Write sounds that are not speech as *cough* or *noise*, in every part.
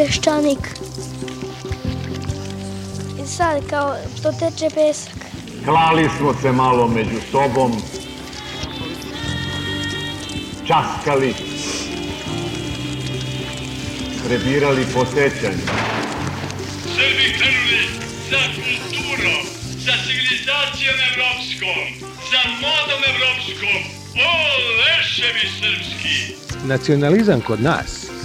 peščanik. I sad kao to teče pesak. Klali smo se malo među sobom, časkali, prebirali po sećanju. Srbi krenuli za kulturom, za civilizacijom evropskom, za modom evropskom. O, leševi srpski! Nacionalizam kod nas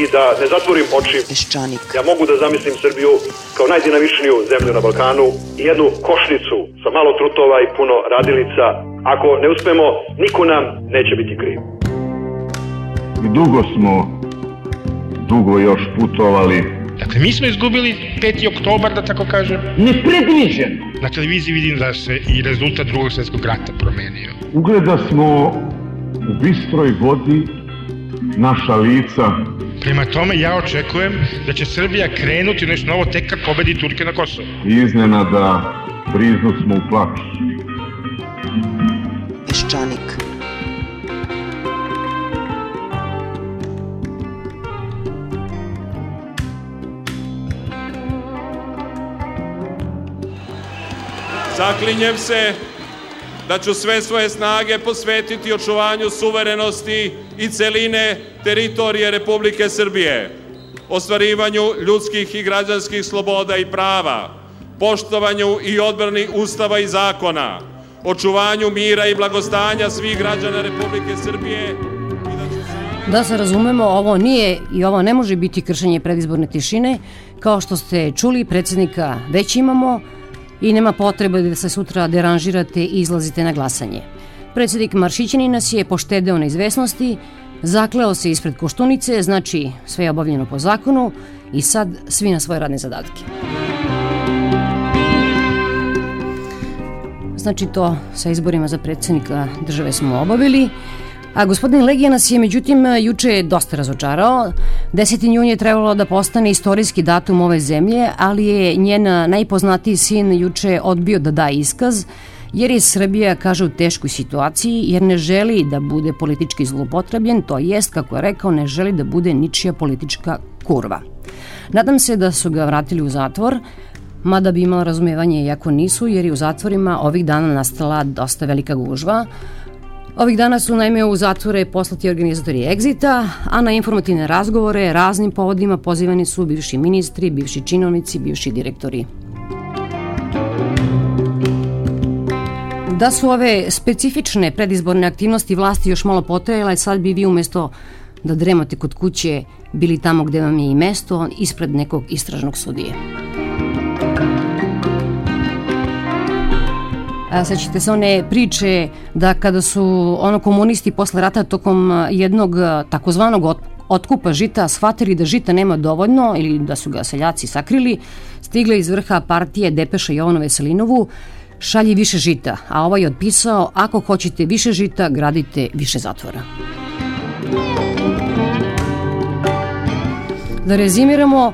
I da ne zatvorim oči, Peščanik. ja mogu da zamislim Srbiju kao najdinamičniju zemlju na Balkanu i jednu košnicu sa malo trutova i puno radilica. Ako ne uspemo, niko nam neće biti kriv. Dugo smo, dugo još putovali. Dakle, mi smo izgubili 5. oktobar, da tako kažem. Nepredviđeno. Na televiziji vidim da se i rezultat drugog svjetskog rata promenio. Ugleda smo u bistroj vodi naša lica. Prema tome, ja očekujem da će Srbija krenuti u nešto novo tek kad pobedi Turke na Kosovo. Iznenada priznu smo u plaću. Peščanik. Zaklinjem se da ću sve svoje snage posvetiti očuvanju suverenosti i celine teritorije Republike Srbije, ostvarivanju ljudskih i građanskih sloboda i prava, poštovanju i odbrani Ustava i zakona, očuvanju mira i blagostanja svih građana Republike Srbije da. Da se razumemo, ovo nije i ovo ne može biti kršenje predizborne tišine. Kao što ste čuli, predsednika već imamo i nema potrebe da se sutra deranžirate i izlazite na glasanje. Predsednik Maršićani nas je poštedeo na izvesnosti, zakleo se ispred Koštunice, znači sve je obavljeno po zakonu i sad svi na svoje radne zadatke. Znači to sa izborima za predsednika države smo obavili. A gospodin Legija nas je međutim juče dosta razočarao. 10. jun je trebalo da postane istorijski datum ove zemlje, ali je njen najpoznatiji sin juče odbio da da iskaz, jer je Srbija, kaže, u teškoj situaciji, jer ne želi da bude politički zlopotrebljen, to jest, kako je rekao, ne želi da bude ničija politička kurva. Nadam se da su ga vratili u zatvor, mada bi imala razumevanje iako nisu, jer je u zatvorima ovih dana nastala dosta velika gužva, Ovih dana su naime u zatvore poslati organizatori Exita, a na informativne razgovore raznim povodima pozivani su bivši ministri, bivši činovnici, bivši direktori. Da su ove specifične predizborne aktivnosti vlasti još malo potrajale, sad bi vi umesto da dremate kod kuće bili tamo gde vam je i mesto, ispred nekog istražnog sudije. A sećate se one priče da kada su ono komunisti posle rata tokom jednog takozvanog otkupa žita shvatili da žita nema dovoljno ili da su ga seljaci sakrili, stigle iz vrha partije Depeša Jovanu Veselinovu šalji više žita, a ovaj je odpisao ako hoćete više žita, gradite više zatvora. Da rezimiramo,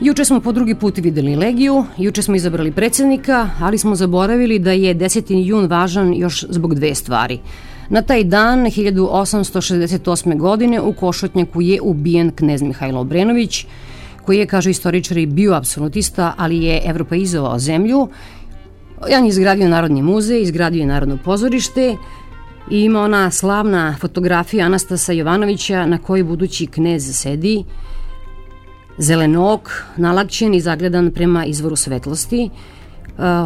Juče smo po drugi put videli Legiju, juče smo izabrali predsednika, ali smo zaboravili da je 10. jun važan još zbog dve stvari. Na taj dan, 1868. godine, u Košotnjaku je ubijen knez Mihajlo Obrenović, koji je, kaže istoričari, bio apsolutista, ali je evropaizovao zemlju. On je izgradio Narodni muzej, izgradio je Narodno pozorište i ima ona slavna fotografija Anastasa Jovanovića na kojoj budući knez sedi, zelenog, nalakćen i zagledan prema izvoru svetlosti.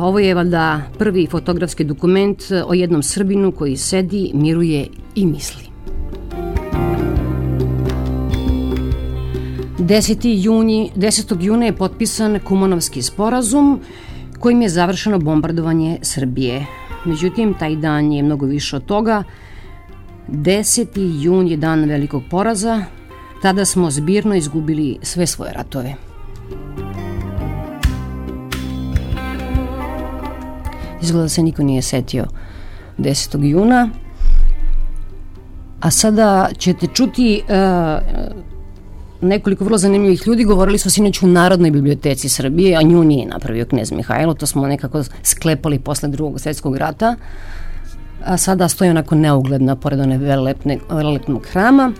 Ovo je valjda prvi fotografski dokument o jednom Srbinu koji sedi, miruje i misli. 10. Juni, 10. juna je potpisan Kumanovski sporazum kojim je završeno bombardovanje Srbije. Međutim, taj dan je mnogo više od toga. 10. jun je dan velikog poraza, tada smo zbirno izgubili sve svoje ratove. Izgleda da se niko nije setio 10. juna. A sada ćete čuti uh, nekoliko vrlo zanimljivih ljudi. Govorili smo sinoć u Narodnoj biblioteci Srbije, a nju nije napravio knjez Mihajlo. To smo nekako sklepali posle drugog svetskog rata. A sada stoji onako neugledna pored one velelepne, velelepnog hrama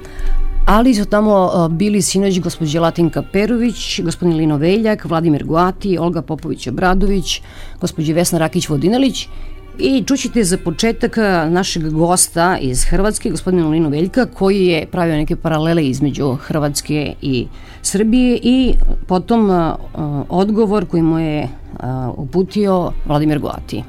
ali su tamo bili sinoć gospođa Latinka Perović, gospodin Lino Veljak, Vladimir Guati, Olga Popović-Obradović, gospođa Vesna Rakić-Vodinalić I čućete za početak našeg gosta iz Hrvatske, gospodina Lino Veljka, koji je pravio neke paralele između Hrvatske i Srbije i potom uh, odgovor koji mu je uh, uputio Vladimir Guati.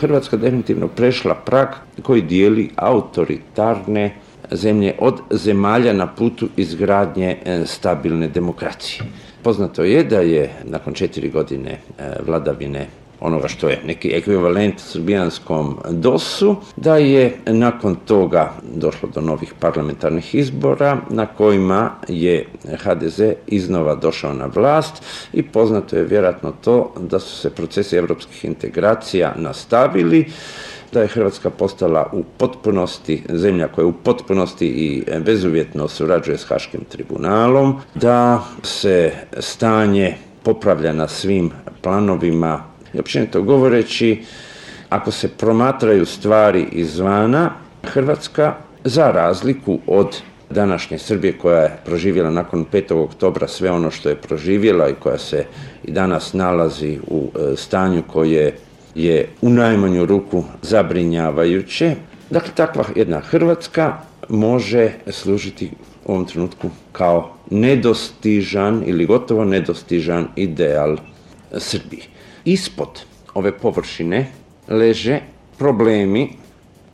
Hrvatska definitivno prešla prag koji dijeli autoritarne zemlje od zemalja na putu izgradnje e, stabilne demokracije. Poznato je da je nakon četiri godine e, vladavine onoga što je neki ekvivalent srbijanskom DOS-u, da je nakon toga došlo do novih parlamentarnih izbora na kojima je HDZ iznova došao na vlast i poznato je vjerojatno to da su se procesi evropskih integracija nastavili, da je Hrvatska postala u potpunosti zemlja koja u potpunosti i bezuvjetno surađuje s Haškim tribunalom, da se stanje popravlja na svim planovima i općenito govoreći, ako se promatraju stvari izvana, Hrvatska za razliku od današnje Srbije koja je proživjela nakon 5. oktobra sve ono što je proživjela i koja se i danas nalazi u e, stanju koje je u najmanju ruku zabrinjavajuće. Dakle, takva jedna Hrvatska može služiti u ovom trenutku kao nedostižan ili gotovo nedostižan ideal Srbije. Ispod ove površine leže problemi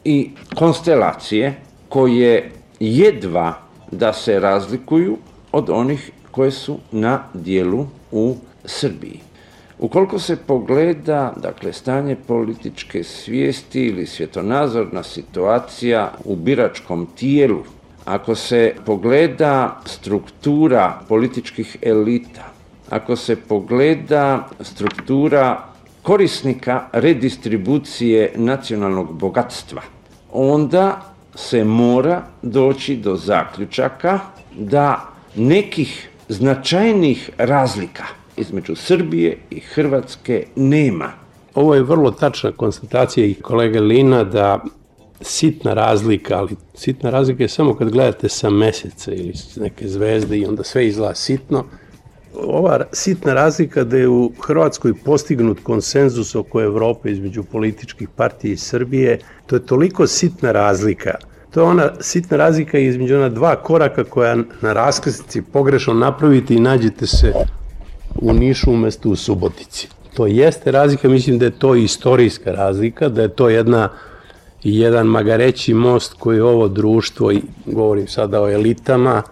i konstelacije koje jedva da se razlikuju od onih koje su na dijelu u Srbiji. Ukoliko se pogleda dakle, stanje političke svijesti ili svjetonazorna situacija u biračkom tijelu, ako se pogleda struktura političkih elita, ako se pogleda struktura korisnika redistribucije nacionalnog bogatstva, onda se mora doći do zaključaka da nekih značajnih razlika između Srbije i Hrvatske nema. Ovo je vrlo tačna konstatacija i kolege Lina da sitna razlika, ali sitna razlika je samo kad gledate sa meseca ili neke zvezde i onda sve izgleda sitno. Ova sitna razlika da je u Hrvatskoj postignut konsenzus oko Evrope između političkih partija i Srbije, to je toliko sitna razlika To je ona sitna razlika između ona dva koraka koja na raskrsnici pogrešno napravite i nađete se u Nišu umesto u Subotici. To jeste razlika, mislim da je to istorijska razlika, da je to jedna jedan magareći most koji ovo društvo, i govorim sada o elitama,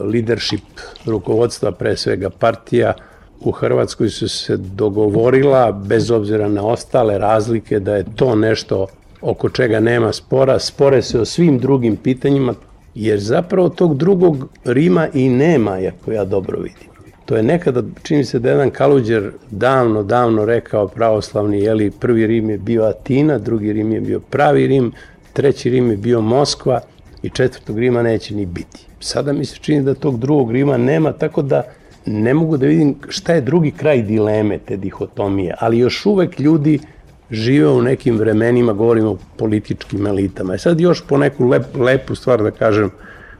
leadership rukovodstva, pre svega partija, u Hrvatskoj su se dogovorila, bez obzira na ostale razlike, da je to nešto oko čega nema spora, spore se o svim drugim pitanjima, jer zapravo tog drugog Rima i nema, ako ja dobro vidim. To je nekada, čini se da jedan Kaluđer davno, davno rekao pravoslavni, jeli, prvi Rim je bio Atina, drugi Rim je bio pravi Rim, treći Rim je bio Moskva i četvrtog Rima neće ni biti. Sada mi se čini da tog drugog Rima nema, tako da ne mogu da vidim šta je drugi kraj dileme te dihotomije, ali još uvek ljudi žive u nekim vremenima, govorimo o političkim elitama. I sad još po neku lep, lepu stvar da kažem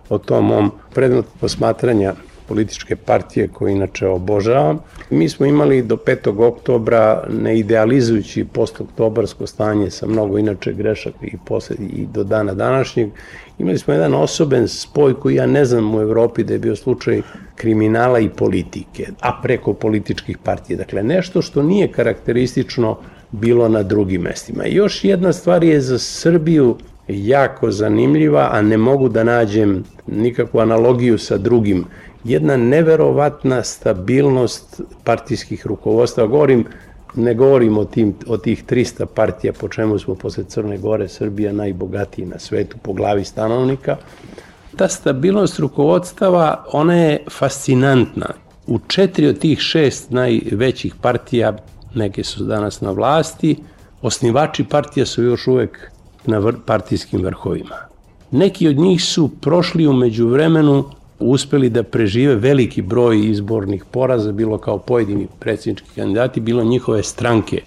o tom mom predmetu posmatranja političke partije koje inače obožavam. Mi smo imali do 5. oktobra ne idealizujući postoktobarsko stanje sa mnogo inače grešaka i, posle, i do dana današnjeg. Imali smo jedan osoben spoj koji ja ne znam u Evropi da je bio slučaj kriminala i politike, a preko političkih partija. Dakle, nešto što nije karakteristično bilo na drugim mestima. I još jedna stvar je za Srbiju jako zanimljiva, a ne mogu da nađem nikakvu analogiju sa drugim. Jedna neverovatna stabilnost partijskih rukovodstva. Govorim, ne govorim o, tim, o tih 300 partija, po čemu smo posle Crne Gore Srbija najbogatiji na svetu po glavi stanovnika. Ta stabilnost rukovodstava, ona je fascinantna. U četiri od tih šest najvećih partija, neke su danas na vlasti, osnivači partija su još uvek na partijskim vrhovima. Neki od njih su prošli umeđu vremenu uspeli da prežive veliki broj izbornih poraza, bilo kao pojedini predsjednički kandidati, bilo njihove stranke.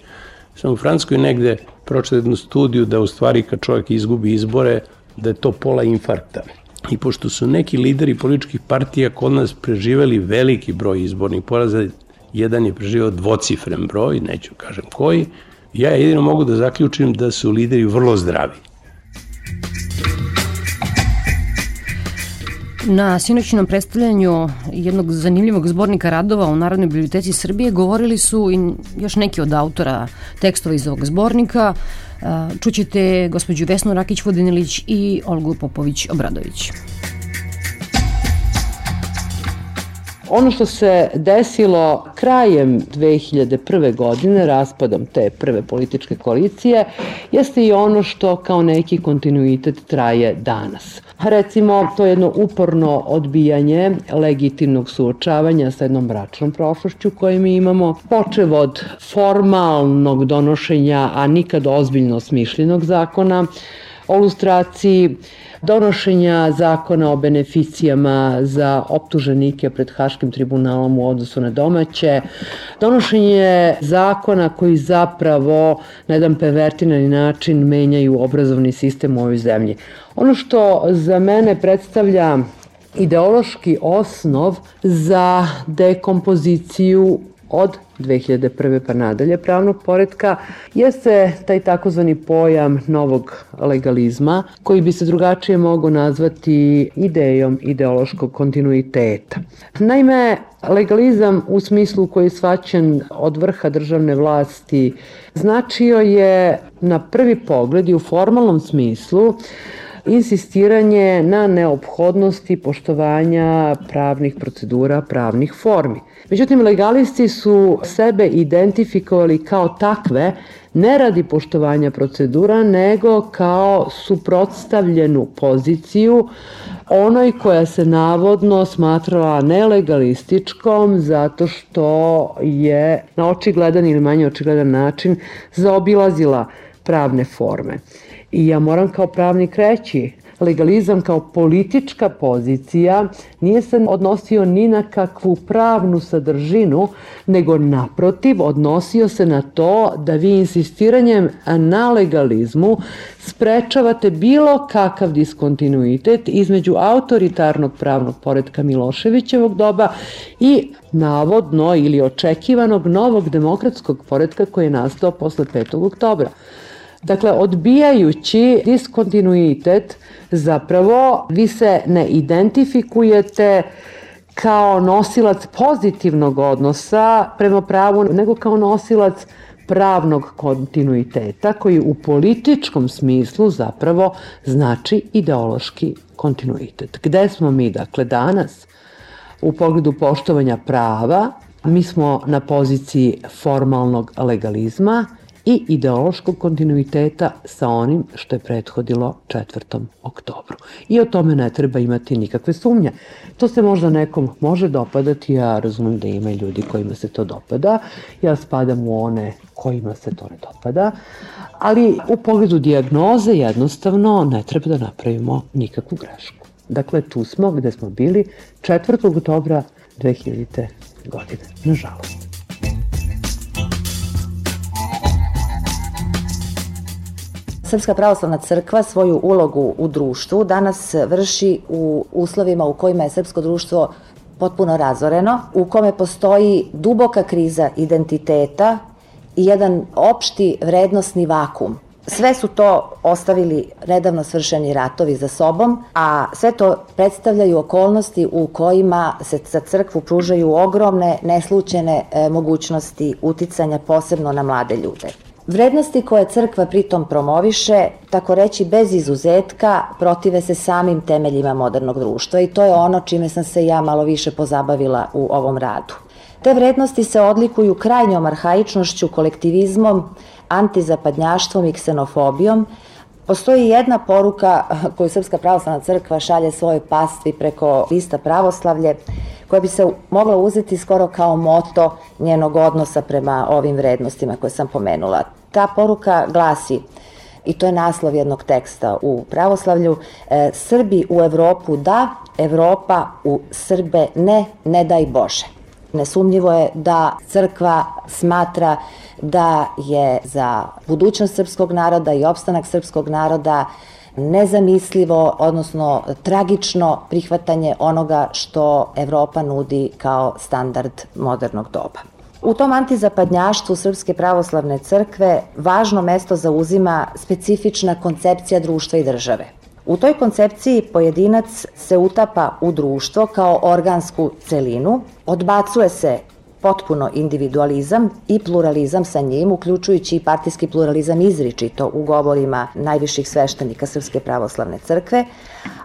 Sam u Francuskoj negde pročitao jednu studiju da u stvari kad čovjek izgubi izbore, da je to pola infarkta. I pošto su neki lideri političkih partija kod nas preživeli veliki broj izbornih poraza, jedan je preživao dvocifren broj, neću kažem koji, ja jedino mogu da zaključim da su lideri vrlo zdravi. Na sinoćnom predstavljanju jednog zanimljivog zbornika radova u Narodnoj biblioteci Srbije govorili su i još neki od autora tekstova iz ovog zbornika. Čućete gospođu Vesnu Rakić-Vodinilić i Olgu Popović-Obradović. Ono što se desilo krajem 2001. godine, raspadom te prve političke koalicije, jeste i ono što kao neki kontinuitet traje danas. Recimo, to je jedno uporno odbijanje legitimnog suočavanja sa jednom bračnom prošlošću koju mi imamo, počev od formalnog donošenja, a nikad ozbiljno smišljenog zakona, o lustraciji, donošenja zakona o beneficijama za optuženike pred Haškim tribunalom u odnosu na domaće, donošenje zakona koji zapravo na jedan pervertinani način menjaju obrazovni sistem u ovoj zemlji. Ono što za mene predstavlja ideološki osnov za dekompoziciju od 2001. pa nadalje pravnog poredka jeste taj takozvani pojam novog legalizma koji bi se drugačije mogo nazvati idejom ideološkog kontinuiteta. Naime, legalizam u smislu koji je svaćen od vrha državne vlasti značio je na prvi pogled i u formalnom smislu insistiranje na neophodnosti poštovanja pravnih procedura, pravnih formi. Međutim, legalisti su sebe identifikovali kao takve ne radi poštovanja procedura, nego kao suprotstavljenu poziciju onoj koja se navodno smatrala nelegalističkom zato što je na očigledan ili manje očigledan način zaobilazila pravne forme. I ja moram kao pravnik reći, legalizam kao politička pozicija nije se odnosio ni na kakvu pravnu sadržinu, nego naprotiv odnosio se na to da vi insistiranjem na legalizmu sprečavate bilo kakav diskontinuitet između autoritarnog pravnog poredka Miloševićevog doba i navodno ili očekivanog novog demokratskog poredka koji je nastao posle 5. oktobra. Dakle, odbijajući diskontinuitet, zapravo vi se ne identifikujete kao nosilac pozitivnog odnosa prema pravu, nego kao nosilac pravnog kontinuiteta koji u političkom smislu zapravo znači ideološki kontinuitet. Gde smo mi dakle danas? U pogledu poštovanja prava mi smo na poziciji formalnog legalizma i ideološkog kontinuiteta sa onim što je prethodilo 4. oktobru. I o tome ne treba imati nikakve sumnje. To se možda nekom može dopadati, ja razumem da ima ljudi kojima se to dopada, ja spadam u one kojima se to ne dopada, ali u pogledu diagnoze jednostavno ne treba da napravimo nikakvu grešku. Dakle, tu smo gde smo bili 4. oktobra 2000. godine, nažalost. Srpska pravoslavna crkva svoju ulogu u društvu danas vrši u uslovima u kojima je srpsko društvo potpuno razoreno, u kome postoji duboka kriza identiteta i jedan opšti vrednostni vakum. Sve su to ostavili nedavno svršeni ratovi za sobom, a sve to predstavljaju okolnosti u kojima se za crkvu pružaju ogromne, neslučene e, mogućnosti uticanja posebno na mlade ljude. Vrednosti koje crkva pritom promoviše, tako reći bez izuzetka, protive se samim temeljima modernog društva i to je ono čime sam se ja malo više pozabavila u ovom radu. Te vrednosti se odlikuju krajnjom arhaičnošću, kolektivizmom, antizapadnjaštvom i ksenofobijom, Postoji jedna poruka koju Srpska pravoslavna crkva šalje svojoj pastvi preko lista pravoslavlje, koja bi se mogla uzeti skoro kao moto njenog odnosa prema ovim vrednostima koje sam pomenula. Ta poruka glasi, i to je naslov jednog teksta u pravoslavlju, e, Srbi u Evropu da, Evropa u Srbe ne, ne daj Bože. Nesumnjivo je da crkva smatra da je za budućnost srpskog naroda i opstanak srpskog naroda nezamislivo, odnosno tragično prihvatanje onoga što Evropa nudi kao standard modernog doba. U tom antizapadnjaštvu Srpske pravoslavne crkve važno mesto zauzima specifična koncepcija društva i države. U toj koncepciji pojedinac se utapa u društvo kao organsku celinu, odbacuje se potpuno individualizam i pluralizam sa njim, uključujući i partijski pluralizam izričito u govorima najviših sveštenika Srpske pravoslavne crkve,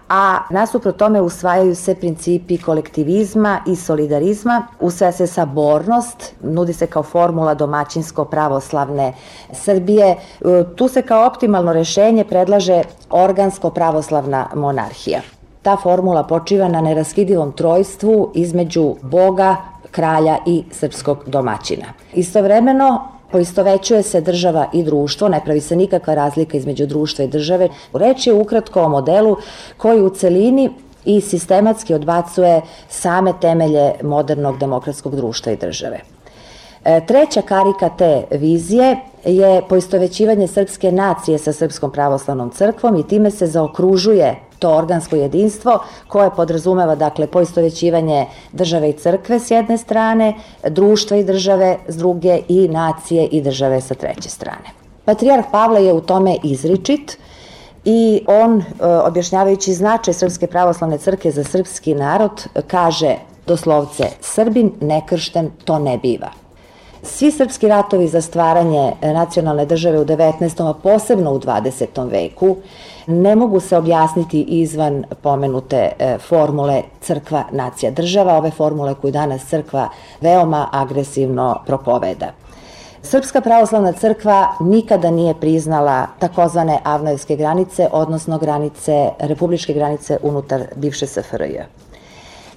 a nasuprot tome usvajaju se principi kolektivizma i solidarizma, usvaja se sabornost, nudi se kao formula domaćinsko pravoslavne Srbije. Tu se kao optimalno rešenje predlaže organsko pravoslavna monarhija. Ta formula počiva na neraskidivom trojstvu između Boga, kralja i srpskog domaćina. Istovremeno, Poistovećuje se država i društvo, ne pravi se nikakva razlika između društva i države. Reč je ukratko o modelu koji u celini i sistematski odbacuje same temelje modernog demokratskog društva i države. E, treća karika te vizije je poistovećivanje srpske nacije sa Srpskom pravoslavnom crkvom i time se zaokružuje to organsko jedinstvo koje podrazumeva dakle poistovećivanje države i crkve s jedne strane, društva i države s druge i nacije i države sa treće strane. Patrijarh Pavle je u tome izričit i on, e, objašnjavajući značaj Srpske pravoslavne crkve za srpski narod, kaže doslovce Srbin nekršten to ne biva. Svi srpski ratovi za stvaranje nacionalne države u 19. a posebno u 20. veku ne mogu se objasniti izvan pomenute e, formule crkva, nacija, država, ove formule koju danas crkva veoma agresivno propoveda. Srpska pravoslavna crkva nikada nije priznala takozvane avnojevske granice, odnosno granice, republičke granice unutar bivše SFRJ.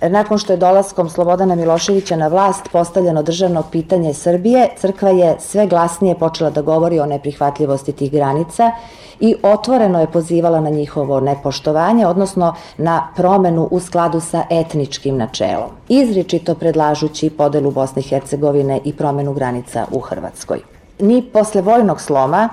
Nakon što je dolaskom Slobodana Miloševića na vlast postavljeno državno pitanje Srbije, crkva je sve glasnije počela da govori o neprihvatljivosti tih granica i otvoreno je pozivala na njihovo nepoštovanje, odnosno na promenu u skladu sa etničkim načelom, izričito predlažući podelu Bosne i Hercegovine i promenu granica u Hrvatskoj. Ni posle vojnog sloma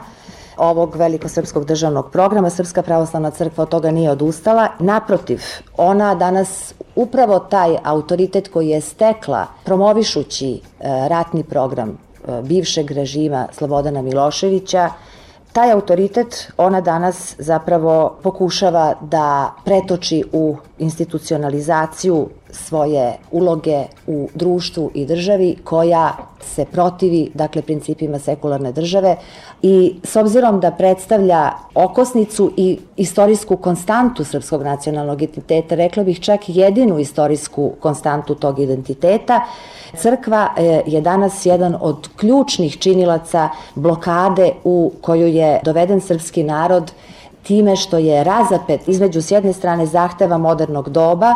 ovog velikosrpskog državnog programa Srpska pravoslavna crkva od toga nije odustala. Naprotiv, ona danas upravo taj autoritet koji je stekla promovišući e, ratni program e, bivšeg režima Slobodana Miloševića, taj autoritet ona danas zapravo pokušava da pretoči u institucionalizaciju svoje uloge u društvu i državi koja se protivi dakle principima sekularne države i s obzirom da predstavlja okosnicu i istorijsku konstantu srpskog nacionalnog identiteta, rekla bih čak jedinu istorijsku konstantu tog identiteta, crkva e, je danas jedan od ključnih činilaca blokade u koju je doveden srpski narod time što je razapet između s jedne strane zahteva modernog doba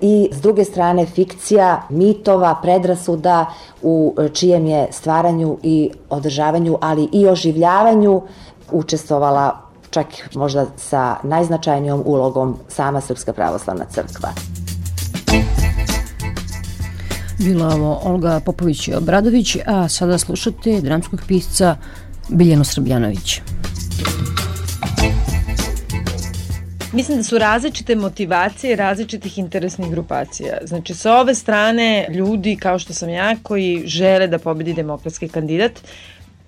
i s druge strane fikcija, mitova, predrasuda u čijem je stvaranju i održavanju, ali i oživljavanju učestvovala čak možda sa najznačajnijom ulogom sama Srpska pravoslavna crkva. Bila ovo Olga Popović-Obradović, a sada slušate dramskog pisca Biljano Srbljanović. Mislim da su različite motivacije različitih interesnih grupacija. Znači, sa ove strane ljudi kao što sam ja koji žele da pobedi demokratski kandidat,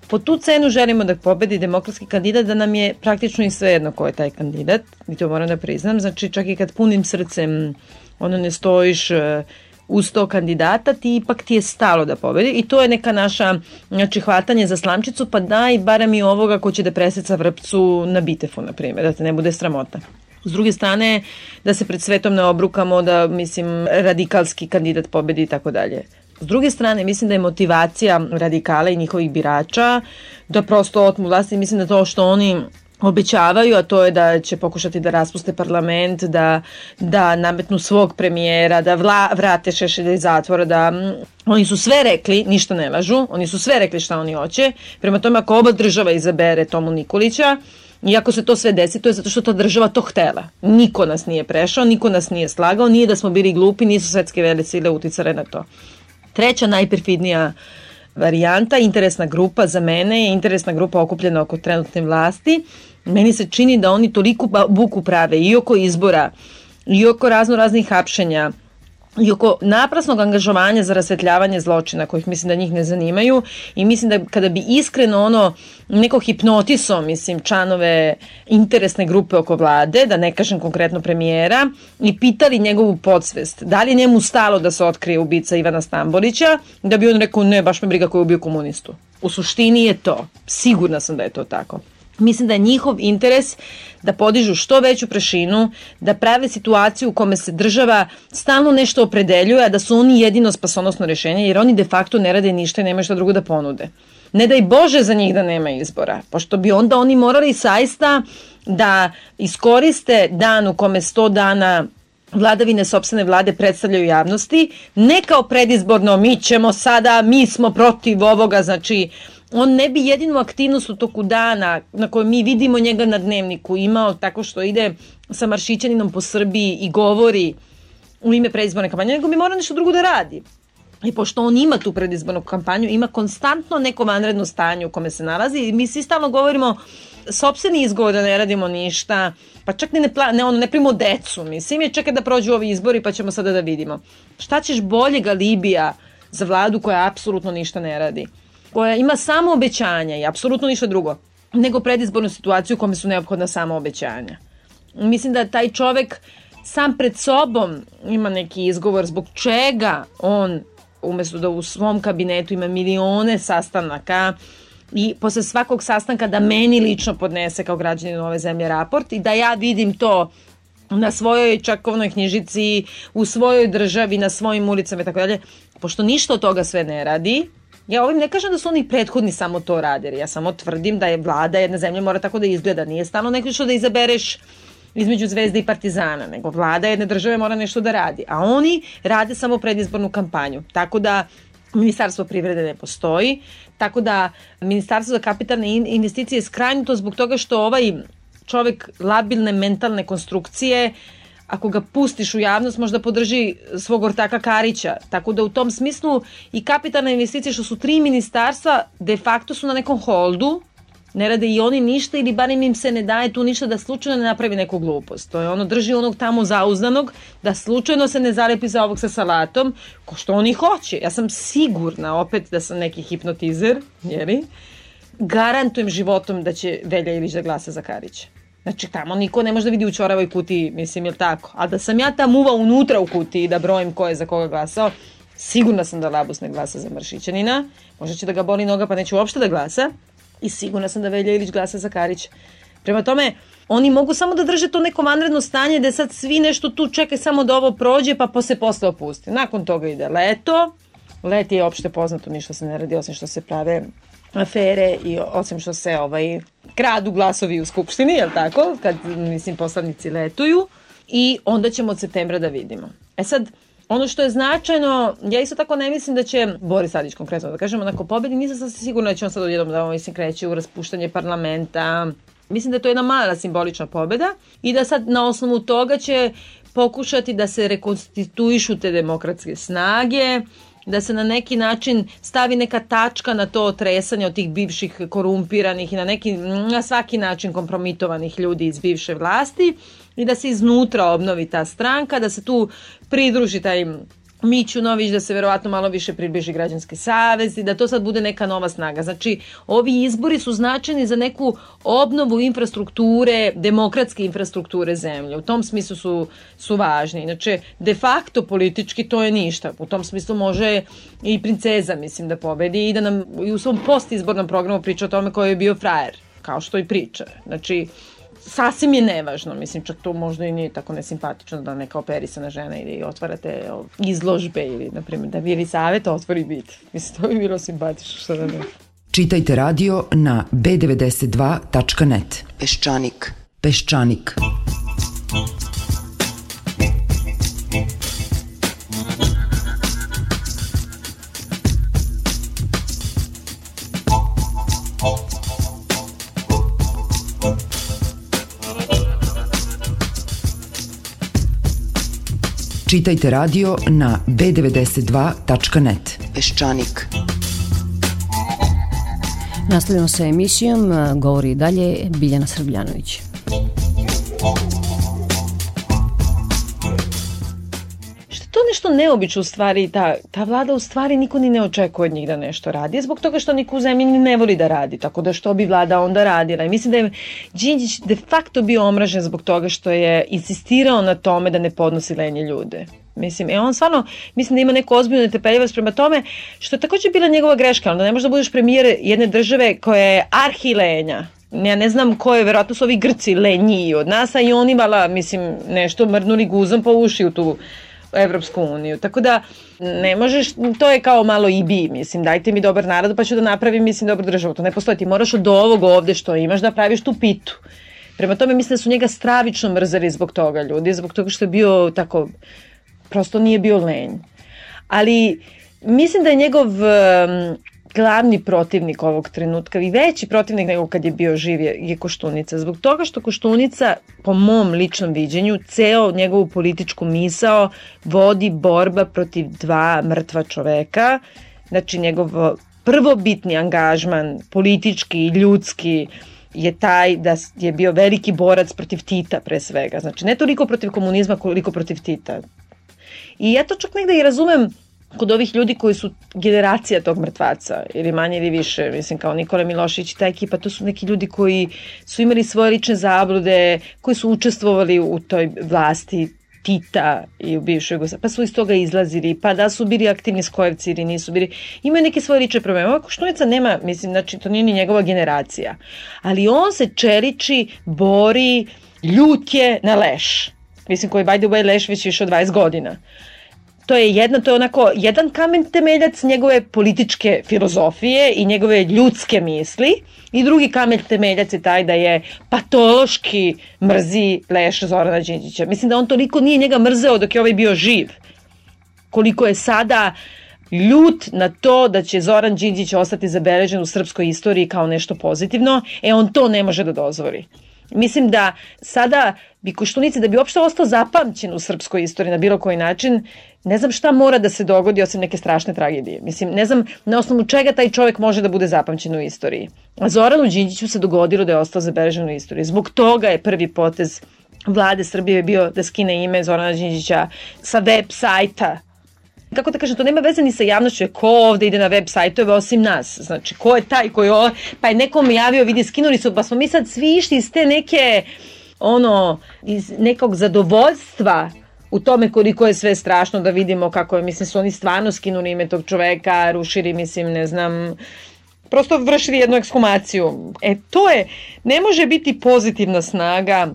po tu cenu želimo da pobedi demokratski kandidat, da nam je praktično i svejedno ko je taj kandidat, i to moram da priznam. Znači, čak i kad punim srcem ono ne stojiš uz to kandidata, ti ipak ti je stalo da pobedi i to je neka naša znači, hvatanje za slamčicu, pa daj barem i ovoga ko će da preseca vrpcu na bitefu, na primjer, da te ne bude sramota. S druge strane, da se pred svetom ne obrukamo, da, mislim, radikalski kandidat pobedi i tako dalje. S druge strane, mislim da je motivacija radikala i njihovih birača da prosto otmu vlasti. Mislim da to što oni obećavaju, a to je da će pokušati da raspuste parlament, da, da nametnu svog premijera, da vla, vrate Šešelja iz zatvora, da oni su sve rekli, ništa ne lažu, oni su sve rekli šta oni hoće. Prema tome, ako oba država izabere Tomu Nikolića, Iako se to sve desi, to je zato što ta država to htela. Niko nas nije prešao, niko nas nije slagao, nije da smo bili glupi, nisu svetske vele sile uticale na to. Treća najperfidnija varijanta, interesna grupa za mene je interesna grupa okupljena oko trenutne vlasti. Meni se čini da oni toliko buku prave i oko izbora, i oko razno raznih hapšenja, i oko naprasnog angažovanja za rasvetljavanje zločina kojih mislim da njih ne zanimaju i mislim da kada bi iskreno ono neko hipnotiso mislim članove interesne grupe oko vlade, da ne kažem konkretno premijera i pitali njegovu podsvest, da li je njemu stalo da se otkrije ubica Ivana Stambolića, da bi on rekao ne, baš me briga ko je ubio komunistu. U suštini je to. Sigurna sam da je to tako. Mislim da je njihov interes da podižu što veću prašinu, da prave situaciju u kome se država stalno nešto opredeljuje, a da su oni jedino spasonosno rešenje, jer oni de facto ne rade ništa i nemaju šta drugo da ponude. Ne daj Bože za njih da nema izbora, pošto bi onda oni morali saista da iskoriste dan u kome 100 dana vladavine sobstvene vlade predstavljaju javnosti, ne kao predizborno mi ćemo sada, mi smo protiv ovoga, znači on ne bi jedinu aktivnost u toku dana na kojoj mi vidimo njega na dnevniku imao tako što ide sa maršićaninom po Srbiji i govori u ime predizborne kampanje, nego bi morao nešto drugo da radi. I pošto on ima tu predizbornu kampanju, ima konstantno neko vanredno stanje u kome se nalazi i mi svi stalno govorimo sopstveni izgovor da ne radimo ništa, pa čak ni ne, pla, ne, ono, ne primo decu, mislim je čekaj da prođu ovi izbori pa ćemo sada da vidimo. Šta ćeš boljega Libija za vladu koja apsolutno ništa ne radi? Koja ima samo obećanja i apsolutno ništa drugo, nego predizbornu situaciju u kome su neophodna samo obećanja. Mislim da taj čovek sam pred sobom ima neki izgovor zbog čega on umesto da u svom kabinetu ima milione sastanaka i posle svakog sastanka da meni lično podnese kao građanin ove zemlje raport i da ja vidim to na svojoj čakovnoj knjižici, u svojoj državi, na svojim ulicama i tako dalje. Pošto ništa od toga sve ne radi, Ja ovim ne kažem da su oni prethodni samo to radili, ja samo tvrdim da je vlada jedne zemlje mora tako da izgleda, nije stalno neko što da izabereš između Zvezde i Partizana, nego vlada jedne države mora nešto da radi, a oni rade samo predizbornu kampanju, tako da Ministarstvo privrede ne postoji, tako da Ministarstvo za kapitalne investicije je skrajnuto zbog toga što ovaj čovek labilne mentalne konstrukcije ako ga pustiš u javnost možda podrži svog ortaka Karića. Tako da u tom smislu i kapitalne investicije što su tri ministarstva de facto su na nekom holdu, ne rade i oni ništa ili barem im se ne daje tu ništa da slučajno ne napravi neku glupost. To je ono drži onog tamo zauzdanog da slučajno se ne zalepi za ovog sa salatom ko što oni hoće. Ja sam sigurna opet da sam neki hipnotizer, jeli? Garantujem životom da će Velja Ilić da glasa za Karića. Znači, tamo niko ne može da vidi u čoravoj kutiji, mislim, je tako? A da sam ja ta muva unutra u kutiji da brojim ko je za koga glasao, sigurna sam da Labus ne glasa za Maršićanina, možda će da ga boli noga pa neće uopšte da glasa, i sigurna sam da Velja Ilić glasa za Karić. Prema tome, oni mogu samo da drže to neko vanredno stanje da sad svi nešto tu čekaju samo da ovo prođe pa posle posle opusti. Nakon toga ide leto, let je opšte poznato, ništa se ne radi osim što se prave afere i osim što se ovaj kradu glasovi u skupštini, je tako? Kad, mislim, poslanici letuju i onda ćemo od septembra da vidimo. E sad, ono što je značajno, ja isto tako ne mislim da će Boris Tadić konkretno da kažemo onako pobedi, nisam sam sigurna da će on sad odjednom da mislim kreće u raspuštanje parlamenta. Mislim da je to jedna mala simbolična pobeda i da sad na osnovu toga će pokušati da se rekonstituišu te demokratske snage, da se na neki način stavi neka tačka na to otresanje od tih bivših korumpiranih i na neki na svaki način kompromitovanih ljudi iz bivše vlasti i da se iznutra obnovi ta stranka, da se tu pridruži taj Miću Nović da se verovatno malo više približi građanski savez i da to sad bude neka nova snaga. Znači, ovi izbori su značajni za neku obnovu infrastrukture, demokratske infrastrukture zemlje. U tom smislu su, su važni. Inače, de facto politički to je ništa. U tom smislu može i princeza, mislim, da pobedi i da nam i u svom postizbornom programu priča o tome ko je bio frajer, kao što i priča. Znači, sasvim je nevažno, mislim čak to možda i nije tako nesimpatično da neka operisana žena ide i otvarate izložbe ili na primjer da Vili Savet otvori bit. Mislim to bi bilo simpatično što da ne. Čitajte radio na b92.net. Peščanik. Peščanik. Čitajte radio na b92.net. Peščanik. Nastavljamo sa emisijom, govori dalje Biljana Srbljanović. Nešto neobično u stvari, ta, ta vlada u stvari niko ni ne očekuje od njih da nešto radi, zbog toga što niko u zemlji ne voli da radi, tako da što bi vlada onda radila. I mislim da je Đinđić de facto bio omražen zbog toga što je insistirao na tome da ne podnosi lenje ljude. Mislim, e on stvarno, mislim da ima neku ozbiljnu netepeljivost prema tome, što je takođe bila njegova greška, ali da ne možeš da budeš premijer jedne države koja je arhilenja, ja ne znam ko je, verovatno su ovi Grci lenjiji od nas, a i oni vala, mislim, nešto mrnuli guzom po uši u tu Evropsku uniju. Tako da ne možeš, to je kao malo i bi, mislim, dajte mi dobar narod pa ću da napravim, mislim, dobru državu. To ne postoji, ti moraš od ovog ovde što imaš da praviš tu pitu. Prema tome mislim da su njega stravično mrzeli zbog toga ljudi, zbog toga što je bio tako, prosto nije bio lenj. Ali mislim da je njegov glavni protivnik ovog trenutka i veći protivnik nego kad je bio živ je, je Koštunica. Zbog toga što Koštunica, po mom ličnom viđenju, ceo njegovu političku misao vodi borba protiv dva mrtva čoveka. Znači, njegov prvobitni angažman, politički i ljudski, je taj da je bio veliki borac protiv Tita pre svega. Znači, ne toliko protiv komunizma, koliko protiv Tita. I ja to čak negde i razumem kod ovih ljudi koji su generacija tog mrtvaca, ili manje ili više, mislim kao Nikola Milošić i ta ekipa, to su neki ljudi koji su imali svoje lične zablude, koji su učestvovali u toj vlasti Tita i u bivšoj Jugoslaviji, pa su iz toga izlazili, pa da su bili aktivni skojevci ili nisu bili, imaju neke svoje lične probleme. Ovako Štunica nema, mislim, znači to nije ni njegova generacija, ali on se čeliči, bori, ljut je na leš. Mislim, koji by the way leš već više od 20 godina to je jedno, to je onako jedan kamen temeljac njegove političke filozofije i njegove ljudske misli i drugi kamen temeljac je taj da je patološki mrzi Leš Zorana Đinđića. Mislim da on toliko nije njega mrzeo dok je ovaj bio živ. Koliko je sada ljut na to da će Zoran Đinđić ostati zabeležen u srpskoj istoriji kao nešto pozitivno, e on to ne može da dozvori. Mislim da sada bi Koštunici, da bi uopšte ostao zapamćen u srpskoj istoriji na bilo koji način, ne znam šta mora da se dogodi osim neke strašne tragedije. Mislim, ne znam na osnovu čega taj čovjek može da bude zapamćen u istoriji. A Zoranu Đinđiću se dogodilo da je ostao zabeležen u istoriji. Zbog toga je prvi potez vlade Srbije bio da skine ime Zorana Đinđića sa web sajta kako da kažem, to nema veze ni sa javnošću, ko ovde ide na web sajtove osim nas, znači ko je taj koji je, pa je nekom javio, vidi, skinuli su, pa smo mi sad svi išli iz te neke, ono, iz nekog zadovoljstva u tome koliko je sve strašno da vidimo kako je, mislim, su oni stvarno skinuli ime tog čoveka, rušili, mislim, ne znam, prosto vršili jednu ekshumaciju. E, to je, ne može biti pozitivna snaga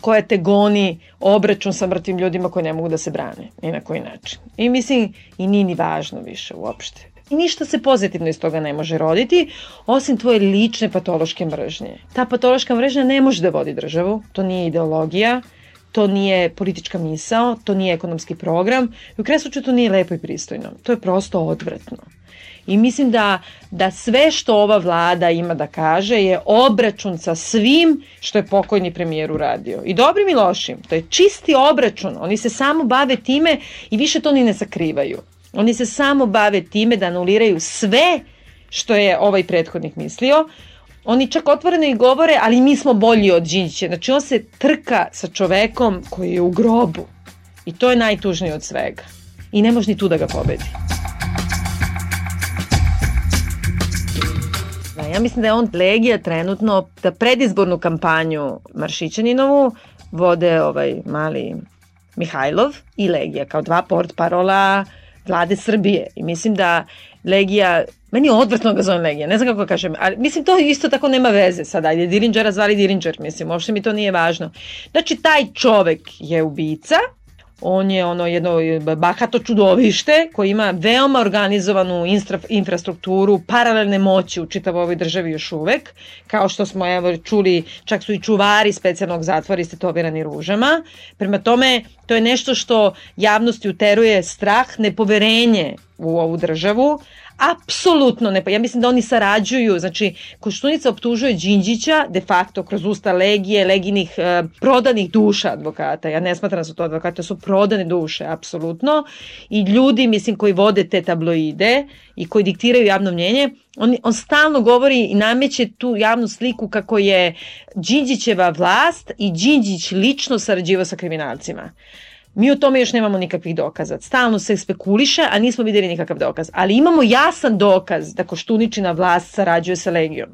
koja te goni obračun sa mrtvim ljudima koji ne mogu da se brane, ni na koji način. I mislim, i nije ni važno više uopšte. I ništa se pozitivno iz toga ne može roditi, osim tvoje lične patološke mržnje. Ta patološka mržnja ne može da vodi državu, to nije ideologija, to nije politička misao, to nije ekonomski program i u kresuću to nije lepo i pristojno. To je prosto odvratno. I mislim da, da sve što ova vlada ima da kaže je obračun sa svim što je pokojni premijer uradio. I dobrim i lošim. To je čisti obračun. Oni se samo bave time i više to ni ne sakrivaju. Oni se samo bave time da anuliraju sve što je ovaj prethodnik mislio. Oni čak otvoreno i govore, ali mi smo bolji od Đinđića. Znači on se trka sa čovekom koji je u grobu. I to je najtužnije od svega. i ne može ni tu da ga pobedi. Da, ja mislim da je on Legija trenutno da predizbornu kampanju Maršićaninovu vode ovaj mali Mihajlov i Legija kao dva port parola vlade Srbije. I mislim da Legija, meni je odvrtno da zovem Legija, ne znam kako da kažem, ali mislim to isto tako nema veze sada, ajde Dirinđera zvali Dirinđer, mislim, uopšte mi to nije važno. Znači, taj čovek je ubica, on je ono jedno bahato čudovište koji ima veoma organizovanu infra, infrastrukturu, paralelne moći u čitavoj ovoj državi još uvek, kao što smo evo čuli, čak su i čuvari specijalnog zatvora istetovirani ružama. Prema tome, to je nešto što javnosti uteruje strah, nepoverenje u ovu državu, apsolutno ne, ja mislim da oni sarađuju, znači Koštunica optužuje Đinđića de facto kroz usta legije, leginih e, prodanih duša advokata, ja ne smatram da su to advokate, su prodane duše, apsolutno, i ljudi, mislim, koji vode te tabloide i koji diktiraju javno mnjenje, on, on stalno govori i nameće tu javnu sliku kako je Đinđićeva vlast i Đinđić lično sarađivao sa kriminalcima. Mi o tome još nemamo nikakvih dokaza. Stalno se spekuliše, a nismo videli nikakav dokaz. Ali imamo jasan dokaz da Koštuničina vlast sarađuje sa Legijom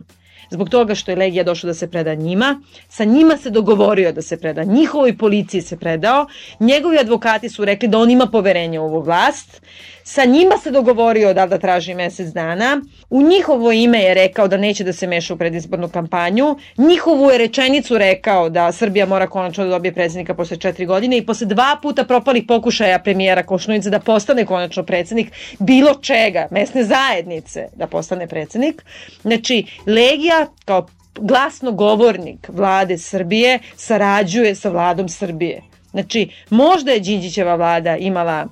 zbog toga što je Legija došla da se preda njima, sa njima se dogovorio da se preda, njihovoj policiji se predao, njegovi advokati su rekli da on ima poverenje u ovu vlast, sa njima se dogovorio da da traži mesec dana, u njihovo ime je rekao da neće da se meša u predizbornu kampanju, njihovu je rečenicu rekao da Srbija mora konačno da dobije predsednika posle četiri godine i posle dva puta propalih pokušaja premijera Košnujica da postane konačno predsednik bilo čega, mesne zajednice da postane predsednik. Znači, Legija kao glasno govornik vlade Srbije sarađuje sa vladom Srbije. Znači, možda je Đinđićeva vlada imala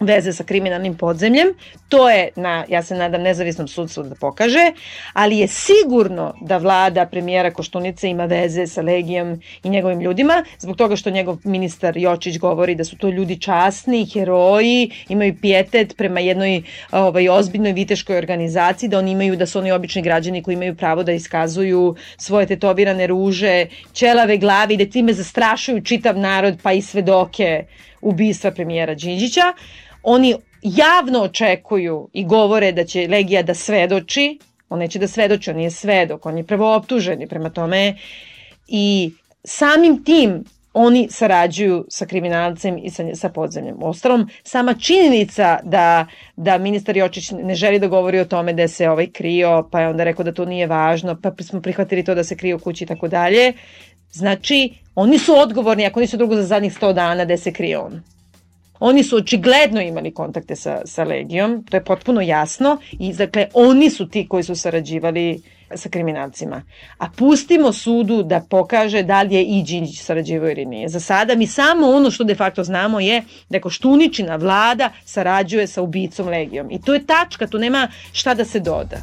veze sa kriminalnim podzemljem. To je, na, ja se nadam, nezavisnom sudstvu da pokaže, ali je sigurno da vlada premijera Koštunice ima veze sa Legijom i njegovim ljudima, zbog toga što njegov ministar Jočić govori da su to ljudi časni, heroji, imaju pijetet prema jednoj ovaj, ozbiljnoj viteškoj organizaciji, da oni imaju, da su oni obični građani koji imaju pravo da iskazuju svoje tetovirane ruže, ćelave glavi, da time zastrašuju čitav narod, pa i svedoke ubistva premijera Đinđića. Oni javno očekuju i govore da će Legija da svedoči, on neće da svedoči, on nije svedok, on je prvo optuženi, prema tome i samim tim oni sarađuju sa kriminalcem i sa, sa podzemljem. Ostalom, sama činjenica da, da ministar Jočić ne želi da govori o tome da se ovaj krio, pa je onda rekao da to nije važno, pa smo prihvatili to da se krije u kući i tako dalje, znači oni su odgovorni ako nisu drugo za zadnjih 100 dana da se krije on. Oni su očigledno imali kontakte sa, sa Legijom, to je potpuno jasno i dakle oni su ti koji su sarađivali sa kriminalcima. A pustimo sudu da pokaže da li je i Đinđić sarađivao ili nije. Za sada mi samo ono što de facto znamo je da Koštuničina vlada sarađuje sa ubicom Legijom. I to je tačka, tu nema šta da se doda.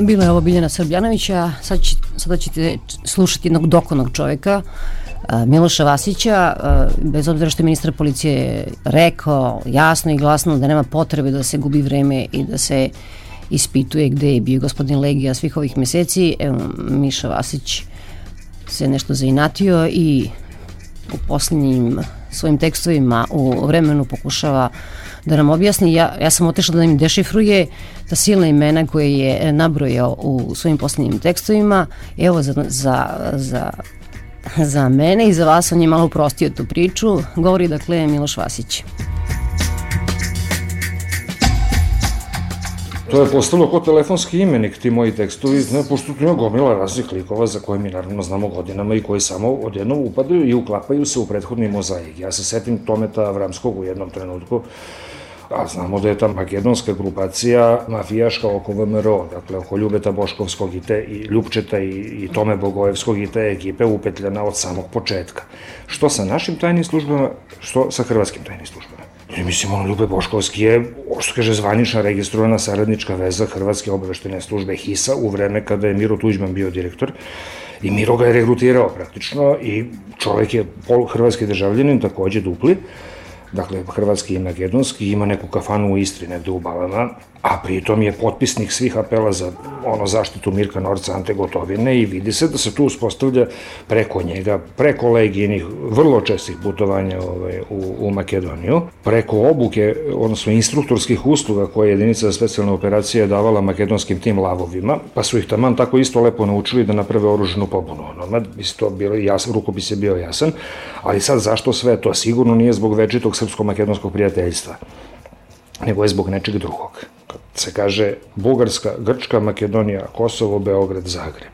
Bilo je ovo Biljana Srbljanovića, sad će, sada ćete slušati jednog dokonog čoveka, Miloša Vasića, bez obzira što je ministar policije rekao jasno i glasno da nema potrebe da se gubi vreme i da se ispituje gde je bio gospodin Legija svih ovih meseci, evo Miša Vasić se nešto zainatio i u posljednjim svojim tekstovima u vremenu pokušava da nam objasni. Ja, ja sam otešla da nam dešifruje ta silna imena koje je nabrojao u svojim posljednjim tekstovima. Evo za, za, za za mene i za vas on je malo uprostio tu priču. Govori dakle Miloš Vasić. To je postalo kao telefonski imenik ti moji tekstovi, ne, pošto tu ima gomila raznih likova za koje mi naravno znamo godinama i koji samo odjednom upadaju i uklapaju se u prethodni mozaik. Ja se setim Tometa Avramskog u jednom trenutku, a znamo da je ta makedonska grupacija mafijaška oko VMRO, dakle oko Ljubeta Boškovskog i, te, i Ljupčeta i, i Tome Bogojevskog i te ekipe upetljena od samog početka. Što sa našim tajnim službama, što sa hrvatskim tajnim službama. I mislim, ono, Ljube Boškovski je, što kaže, zvanična registrovana saradnička veza Hrvatske obaveštene službe HISA u vreme kada je Miro Tuđman bio direktor. I Miro ga je regrutirao praktično i čovek je pol hrvatski državljanin, takođe dupli dakle hrvatski i makedonski, ima neku kafanu u Istri, negde u Balama, a pritom je potpisnik svih apela za ono zaštitu Mirka Norca Ante Gotovine i vidi se da se tu uspostavlja preko njega, preko legijenih vrlo čestih putovanja ovaj, u, u Makedoniju, preko obuke, odnosno instruktorskih usluga koje je jedinica za specijalne operacije davala makedonskim tim lavovima, pa su ih taman tako isto lepo naučili da naprave oruženu pobunu. Ono, mislim, to bilo jasan, rukopis je bio jasan, ali sad zašto sve to? Sigurno nije zbog večitog srpsko-makedonskog prijateljstva, nego je zbog nečeg drugog se kaže Bugarska, Grčka, Makedonija, Kosovo, Beograd, Zagreb.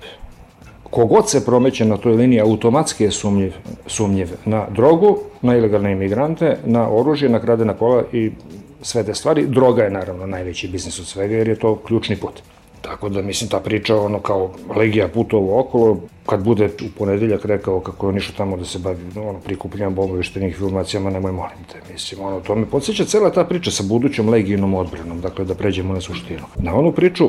Kogod se promeće na toj liniji automatski je sumnjiv, sumnjiv na drogu, na ilegalne imigrante, na oružje, na kradena kola i sve te stvari. Droga je naravno najveći biznis od svega jer je to ključni put. Tako da, mislim, ta priča, ono, kao legija putovo okolo, kad bude u ponedeljak rekao kako je on išao tamo da se bavi, ono, prikupljanjem obaveštenih informacijama, nemoj molim te, mislim, ono, to me podsjeća cela ta priča sa budućom legijnom odbranom, dakle, da pređemo na suštinu. Na onu priču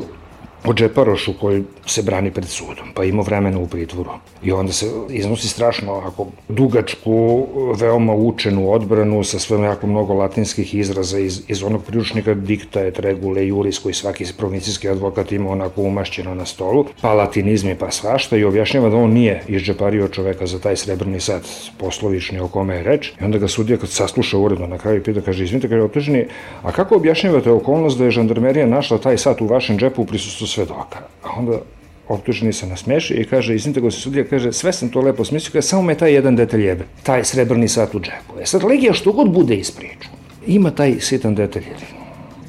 o Džeparošu koji se brani pred sudom, pa ima vremena u pritvoru. I onda se iznosi strašno ako dugačku, veoma učenu odbranu sa sve jako mnogo latinskih izraza iz, iz onog priručnika dikta et regule juris koji svaki provincijski advokat ima onako umašćeno na stolu, pa latinizmi pa svašta i objašnjava da on nije izđepario čoveka za taj srebrni sat poslovični o kome je reč. I onda ga sudija kad sasluša uredno na kraju pita, kaže, izvinite, kaže, optuženi, a kako objašnjavate okolnost da je žandarmerija našla taj sat u vašem džepu u prisustvu svedoka. A onda optuženi se nasmeši i kaže, izvinite go se sudija, kaže, sve sam to lepo smislio, kaže, samo me taj jedan detalj jebe, taj srebrni sat u džepu. E sad, Legija što god bude ispričao, ima taj sitan detalj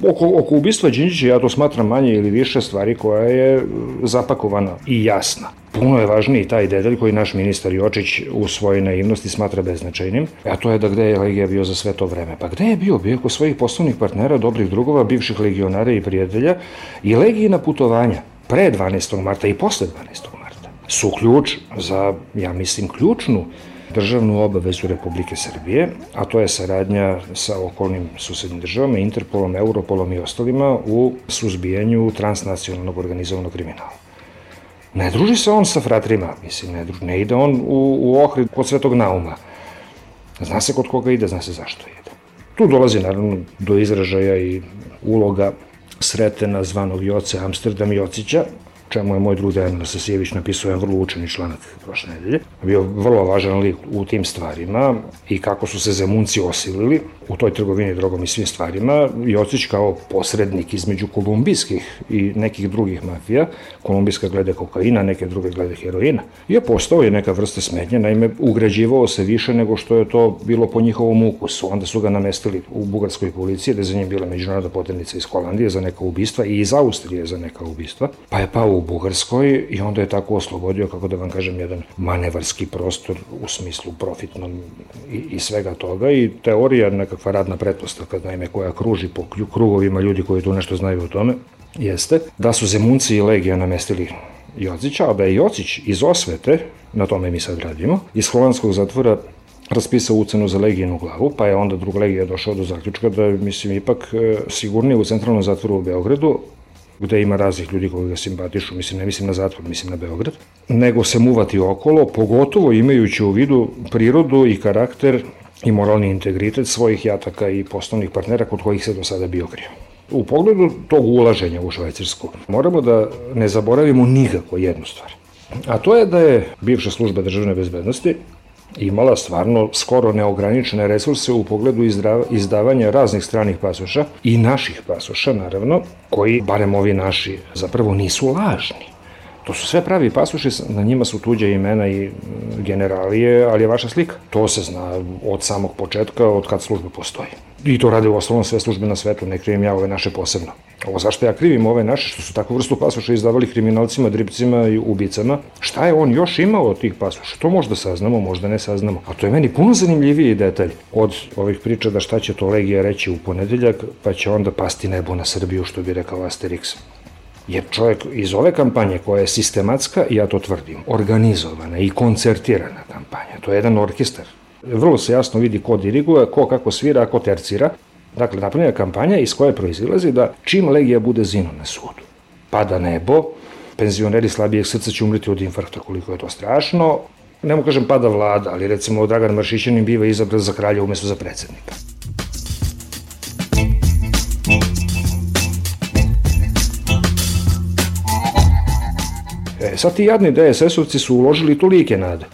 Oko, oko ubistva Đinđića ja to smatram manje ili više stvari koja je zapakovana i jasna. Puno je važniji taj detalj koji naš ministar Jočić u svojoj naivnosti smatra beznačajnim, a to je da gde je Legija bio za sve to vreme. Pa gde je bio? Bio kod svojih poslovnih partnera, dobrih drugova, bivših legionara i prijatelja i Legijina putovanja pre 12. marta i posle 12. marta su ključ za, ja mislim, ključnu državnu obavezu Republike Srbije, a to je saradnja sa okolnim susednim državama, Interpolom, Europolom i ostalima u suzbijanju transnacionalnog organizovanog kriminala. Ne druži se on sa fratrima, mislim, ne, druži, ne ide on u, u Ohrid kod Svetog Nauma. Zna se kod koga ide, zna se zašto ide. Tu dolazi naravno do izražaja i uloga Sretena zvanog Joce Amsterdam Jocića, čemu je moj drug Dejan Nasasijević napisao jedan vrlo učeni članak prošle nedelje. Bio vrlo važan lik u tim stvarima i kako su se Zemunci osilili u toj trgovini drogom i svim stvarima. Jocić kao posrednik između kolumbijskih i nekih drugih mafija, kolumbijska glede kokaina, neke druge glede heroina, je postao je neka vrsta smetnje, naime ugrađivao se više nego što je to bilo po njihovom ukusu. Onda su ga namestili u bugarskoj policiji, da je za njim bila međunarodna poternica iz Holandije za neka ubistva i iz Austrije za neka ubistva, pa je pao u Bugarskoj i onda je tako oslobodio, kako da vam kažem, jedan manevarski prostor u smislu profitnom i, i svega toga. I teorija, nekakva radna pretpostavka, naime, koja kruži po krugovima ljudi koji tu nešto znaju o tome, jeste da su Zemunci i Legija namestili Jocića, a da je Jocić iz osvete, na tome mi sad radimo, iz holandskog zatvora raspisao ucenu za Legijinu glavu, pa je onda drug Legija došao do zaključka da mislim, ipak e, sigurnije u centralnom zatvoru u Beogradu, gde ima raznih ljudi koji ga simpatišu, mislim, ne mislim na zatvor, mislim na Beograd, nego se muvati okolo, pogotovo imajući u vidu prirodu i karakter i moralni integritet svojih jataka i poslovnih partnera kod kojih se do sada bio krio. U pogledu tog ulaženja u Švajcarsku moramo da ne zaboravimo nikako jednu stvar. A to je da je bivša služba državne bezbednosti imala stvarno skoro neograničene resurse u pogledu izdavanja raznih stranih pasoša i naših pasoša, naravno, koji, barem ovi naši, zapravo nisu lažni. To su sve pravi pasoši, na njima su tuđe imena i generalije, ali je vaša slika. To se zna od samog početka, od kad službe postoji. I to rade u osnovnom sve službe na svetu, ne krivim ja ove naše posebno. Ovo zašto ja krivim ove naše, što su takvu vrstu pasoša izdavali kriminalcima, dripcima i ubicama, šta je on još imao od tih pasoša? To možda saznamo, možda ne saznamo. A to je meni puno zanimljiviji detalj od ovih priča da šta će to Legija reći u ponedeljak, pa će onda pasti nebo na Srbiju, što bi rekao Asterix. Jer čovjek iz ove kampanje koja je sistematska, ja to tvrdim, organizovana i koncertirana kampanja, to je jedan orkestar. Vrlo se jasno vidi ko diriguje, ko kako svira, ko tercira. Dakle, napravljena kampanja iz koje proizilazi da čim Legija bude zino na sudu, pada nebo, penzioneri slabijeg srca će umreti od infarkta, koliko je to strašno, ne mu kažem pada vlada, ali recimo Dragan Maršićanin biva izabran za kralja umesto za predsednika. Sad ti jadni DSS-ovci su uložili tolike nade.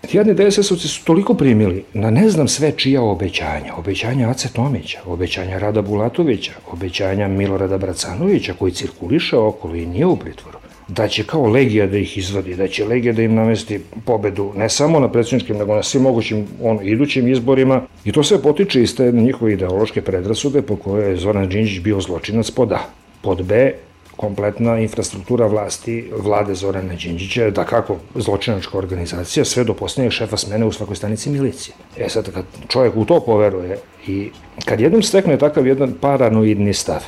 Ti jadni DSS-ovci su toliko primili na ne znam sve čija obećanja. Obećanja Ace Tomića, obećanja Rada Bulatovića, obećanja Milorada Bracanovića koji cirkuliše okolo i nije u pritvoru da će kao Legija da ih izvadi, da će Legija da im namesti pobedu ne samo na predsjedničkim, nego na svim mogućim ono, idućim izborima. I to sve potiče iz te njihove ideološke predrasude po kojoj je Zoran Đinđić bio zločinac pod A. Pod B, kompletna infrastruktura vlasti vlade Zorana Đinđića, da kako zločinačka organizacija, sve do posljednjeg šefa smene u svakoj stanici milicije. E sad, kad čovjek u to poveruje i kad jednom stekne takav jedan paranoidni stav,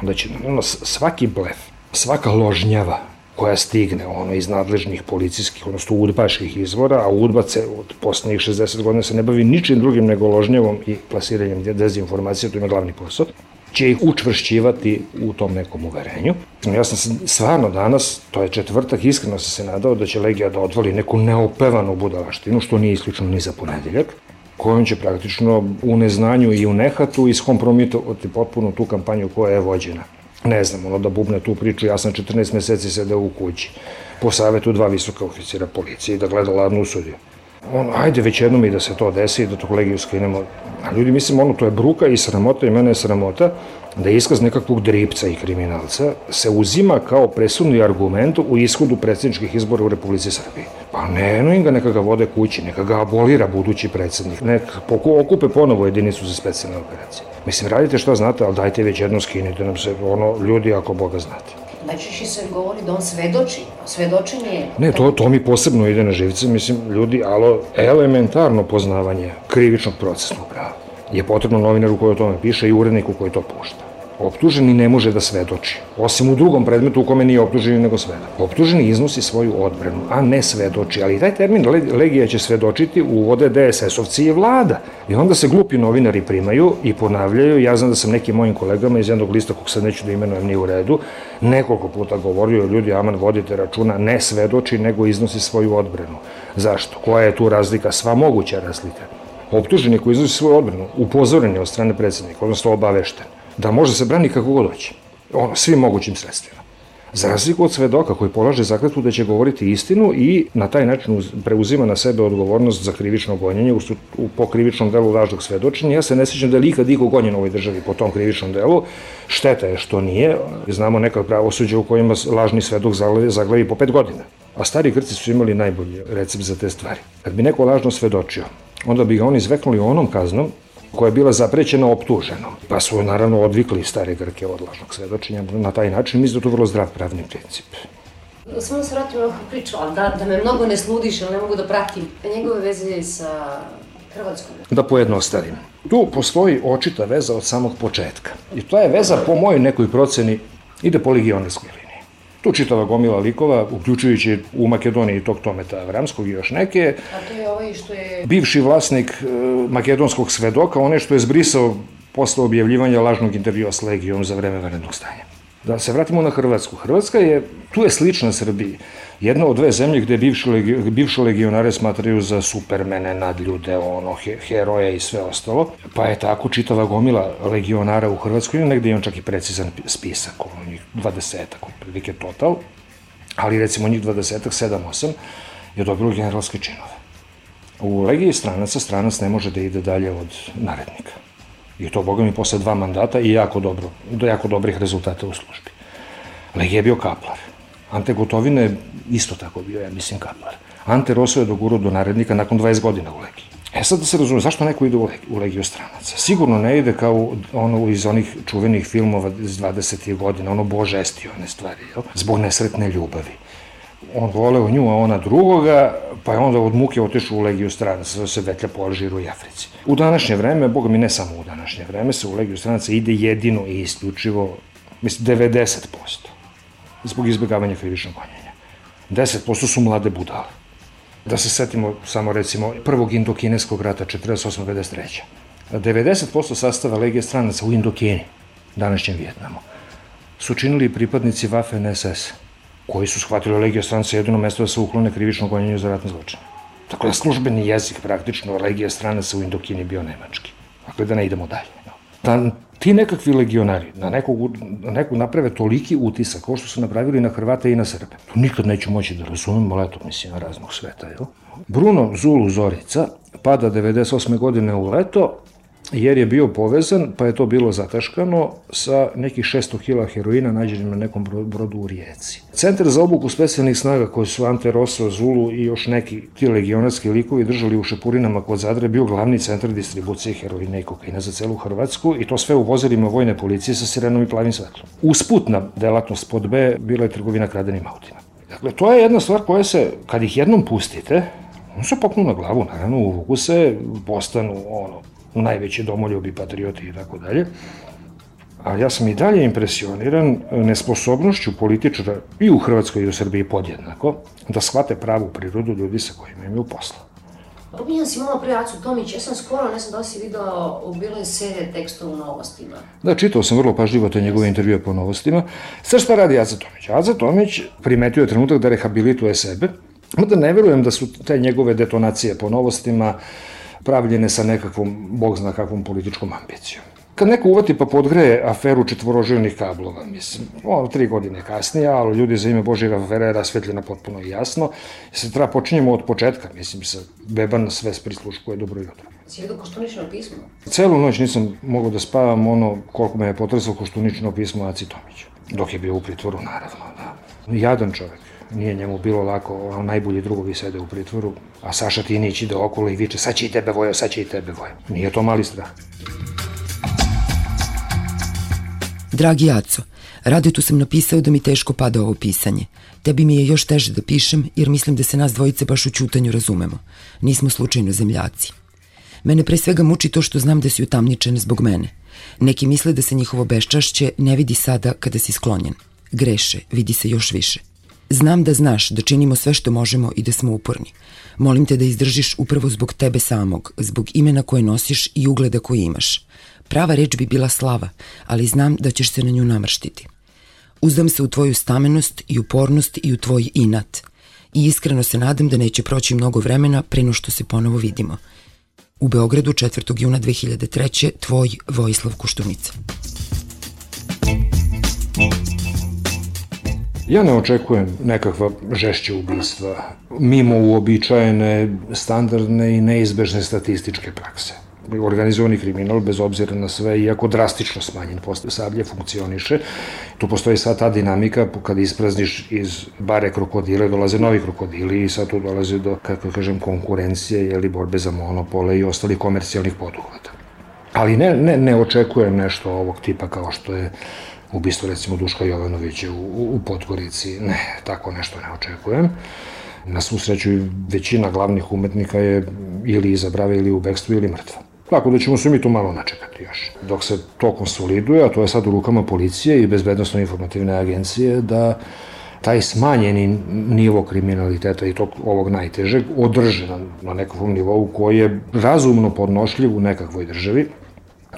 onda će ono, svaki blef, svaka ložnjava koja stigne ono iz nadležnih policijskih, odnosno udbaških izvora, a udba se od poslednjih 60 godina se ne bavi ničim drugim nego ložnjavom i plasiranjem dezinformacije, to ima glavni posao, će ih učvršćivati u tom nekom uverenju. Ja sam stvarno danas, to je četvrtak, iskreno sam se nadao da će Legija da odvali neku neopevanu budalaštinu, što nije isključno ni za ponedeljak, kojom će praktično u neznanju i u nehatu iskompromitovati potpuno tu kampanju koja je vođena ne znam, ono da bubne tu priču, ja sam 14 meseci sedeo u kući, po savetu dva visoka oficira policije i da gleda ladnu sudiju. Ono, ajde već jednom i da se to desi da to kolegiju skinemo. A ljudi, mislim, ono, to je bruka i sramota i mene je sramota da je iskaz nekakvog dripca i kriminalca se uzima kao presudni argument u ishodu predsjedničkih izbora u Republici Srbiji. Pa ne, no im ga neka ga vode kući, neka ga abolira budući predsjednik, neka okupe ponovo jedinicu za specijalne operacije. Mislim, radite što znate, ali dajte već jedno skinite nam se, ono, ljudi ako Boga znate. Najčešće se govori da on svedoči, svedočenje... Ne, to, to mi posebno ide na živce, mislim, ljudi, alo, elementarno poznavanje krivičnog procesnog prava je potrebno novinaru koji o tome piše i uredniku koji to pušta. Optuženi ne može da svedoči, osim u drugom predmetu u kome nije optuženi nego svedok. Optuženi iznosi svoju odbranu, a ne svedoči, ali taj termin legija će svedočiti uvode DSS-ovci i vlada. I onda se glupi novinari primaju i ponavljaju, ja znam da sam nekim mojim kolegama iz jednog lista kog sad neću da imenujem nije u redu, nekoliko puta govorio ljudi, aman vodite računa, ne svedoči nego iznosi svoju odbranu. Zašto? Koja je tu razlika? Sva moguća razlika. Optuženi koji iznosi svoju odbranu, upozoren je od strane predsednika, odnosno obavešten da može se brani kako god hoće. Ono, svim mogućim sredstvima. Za razliku od svedoka koji polaže zakletu da će govoriti istinu i na taj način preuzima na sebe odgovornost za krivično gonjenje u, u, po krivičnom delu lažnog svedočenja. Ja se ne sećam da je ikad iko gonjen u ovoj državi po tom krivičnom delu. Šteta je što nije. Znamo neka pravosuđa u kojima lažni svedok zaglevi, zaglevi po pet godina. A stari Grci su imali najbolji recept za te stvari. Kad bi neko lažno svedočio, onda bi ga oni izveknuli onom kaznom koja je bila zaprećena optuženom. Pa su naravno odvikli stare Grke od lažnog svedočenja na taj način. Mislim da je to vrlo zdrav pravni princip. Samo da se vratim na priču, ali da, da me mnogo ne sludiš, ali ne mogu da pratim njegove veze sa Hrvatskom. Da pojednostavim. Tu postoji očita veza od samog početka. I to je veza po mojoj nekoj proceni ide po legionarskoj liniji. Tu čitava gomila likova, uključujući u Makedoniji tog Tometa Avramskog i još neke. A to je ovaj što je... Bivši vlasnik e, makedonskog svedoka, onaj što je zbrisao posle objavljivanja lažnog intervjua s Legijom za vreme varednog stanja. Da se vratimo na Hrvatsku. Hrvatska je, tu je slična Srbiji. Jedna od dve zemlje gde bivši, legi, bivše legionare smatraju za supermene, nadljude, ono, he, heroje i sve ostalo. Pa je tako čitava gomila legionara u Hrvatskoj, negde imam čak i precizan spisak, ono, njih 20-ak, otprilike total, ali recimo njih 20-ak, 7-8, je dobilo generalske činove. U legiji stranaca stranac ne može da ide dalje od narednika. I to, boga mi, posle dva mandata i jako, dobro, do jako dobrih rezultata u službi. Legija je bio kaplar. Ante Gotovina je isto tako bio, ja mislim, kaplar. Ante Roso je dogurao do narednika nakon 20 godina u Legiji. E sad da se razume, zašto neko ide u, legiju, u Legiju stranaca? Sigurno ne ide kao ono iz onih čuvenih filmova iz 20. godina, ono božestione stvari, jel? zbog nesretne ljubavi. On voleo nju, a ona drugoga, pa je onda od muke otišao u Legiju stranaca, se vetlja po Alžiru i Africi. U današnje vreme, boga mi ne samo u današnje vreme, se u Legiju stranaca ide jedino i isključivo, mislim, 90% zbog izbjegavanja krivičnog gonjenja. 10% su mlade budale. Da se setimo samo recimo prvog indokineskog rata 48-53. 90% sastava legije stranaca u Indokini, današnjem Vjetnamu, su činili pripadnici Waffen SS, koji su shvatili legije stranaca jedino mesto da se uklone krivično gonjenje za ratne zločine. Dakle, službeni jezik praktično legija stranaca u Indokini bio nemački. Dakle, da ne idemo dalje. Da ti nekakvi legionari na nekog, na nekog naprave toliki utisak, kao što su napravili na Hrvate i na Srbe. To nikad neću moći da razumem, ali eto, mislim, raznog sveta, jel? Bruno Zulu Zorica pada 98. godine u leto, jer je bio povezan, pa je to bilo zataškano sa nekih 600 kila heroina nađenim na nekom brodu u Rijeci. Centar za obuku specijalnih snaga koji su Ante Rosso, Zulu i još neki ti legionarski likovi držali u Šepurinama kod Zadre bio glavni centar distribucije heroina i kokaina za celu Hrvatsku i to sve u vozilima vojne policije sa sirenom i plavim svetlom. Usputna delatnost pod B bila je trgovina kradenim autima. Dakle, to je jedna stvar koja se, kad ih jednom pustite, on se popnu na glavu, naravno, uvuku se, postanu ono, najveći domoljubi, patrioti i tako dalje. A ja sam i dalje impresioniran nesposobnošću političara i u Hrvatskoj i u Srbiji podjednako da shvate pravu prirodu ljudi sa kojima imaju posla. Pominjam si malo pre Acu Tomić, ja sam skoro, ne znam da si video, bilo je serije tekstova u novostima. Da, čitao sam vrlo pažljivo te njegove intervjue po novostima. Sve šta radi Aca Tomić? Aca Tomić primetio je trenutak da rehabilituje sebe, mada ne verujem da su te njegove detonacije po novostima pravljene sa nekakvom, bog zna kakvom političkom ambicijom. Kad neko uvati pa podgreje aferu četvorožilnih kablova, mislim, ono, tri godine kasnije, ali ljudi za ime Božjega afera je rasvetljena potpuno i jasno. Se treba počinjemo od početka, mislim, sa Beban sve prisluškuje dobro jutro. Vidio Koštunično pismo? Celu noć nisam mogao da spavam ono koliko me je potresalo Koštunično pismo Aci Tomiću. Dok je bio u pritvoru, naravno, da. Jadan čovek. Nije njemu bilo lako, ono, najbolji drugovi sede u pritvoru, a Saša Tinić ide okolo i viče, sad će i tebe vojo, sad će i tebe vojo. Nije to mali strah. Dragi Aco, Radetu sam napisao da mi teško pada ovo pisanje. Tebi mi je još teže da pišem, jer mislim da se nas dvojice baš u čutanju razumemo. Nismo slučajno zemljaci. Mene pre svega muči to što znam da si utamničen zbog mene. Neki misle da se njihovo beščašće ne vidi sada kada si sklonjen. Greše, vidi se još više. Znam da znaš da činimo sve što možemo i da smo uporni. Molim te da izdržiš upravo zbog tebe samog, zbog imena koje nosiš i ugleda koji imaš. Prava reč bi bila slava, ali znam da ćeš se na nju namrštiti. Uzdam se u tvoju stamenost i upornost i u tvoj inat. I iskreno se nadam da neće proći mnogo vremena pre no što se ponovo vidimo. U Beogradu 4. juna 2003. tvoj Vojislav Kuštunica. Ja ne očekujem nekakva žešća ubistva, mimo uobičajene, standardne i neizbežne statističke prakse. Organizovani kriminal, bez obzira na sve, iako drastično smanjen posle sablje, funkcioniše. Tu postoji sad ta dinamika, kad isprazniš iz bare krokodile, dolaze novi krokodili i sad tu dolaze do, kako kažem, konkurencije, jeli, borbe za monopole i ostalih komercijalnih poduhvata. Ali ne, ne, ne očekujem nešto ovog tipa kao što je ubistvo recimo Duška Jovanovića u, u Podgorici. Ne, tako nešto ne očekujem. Na svu sreću većina glavnih umetnika je ili izabrave ili u bekstvu ili mrtva. Tako da ćemo se mi tu malo načekati još. Dok se to konsoliduje, a to je sad u rukama policije i bezbednostno informativne agencije, da taj smanjeni nivo kriminaliteta i tog ovog najtežeg održe na, na nekakvom nivou koji je razumno podnošljiv u nekakvoj državi.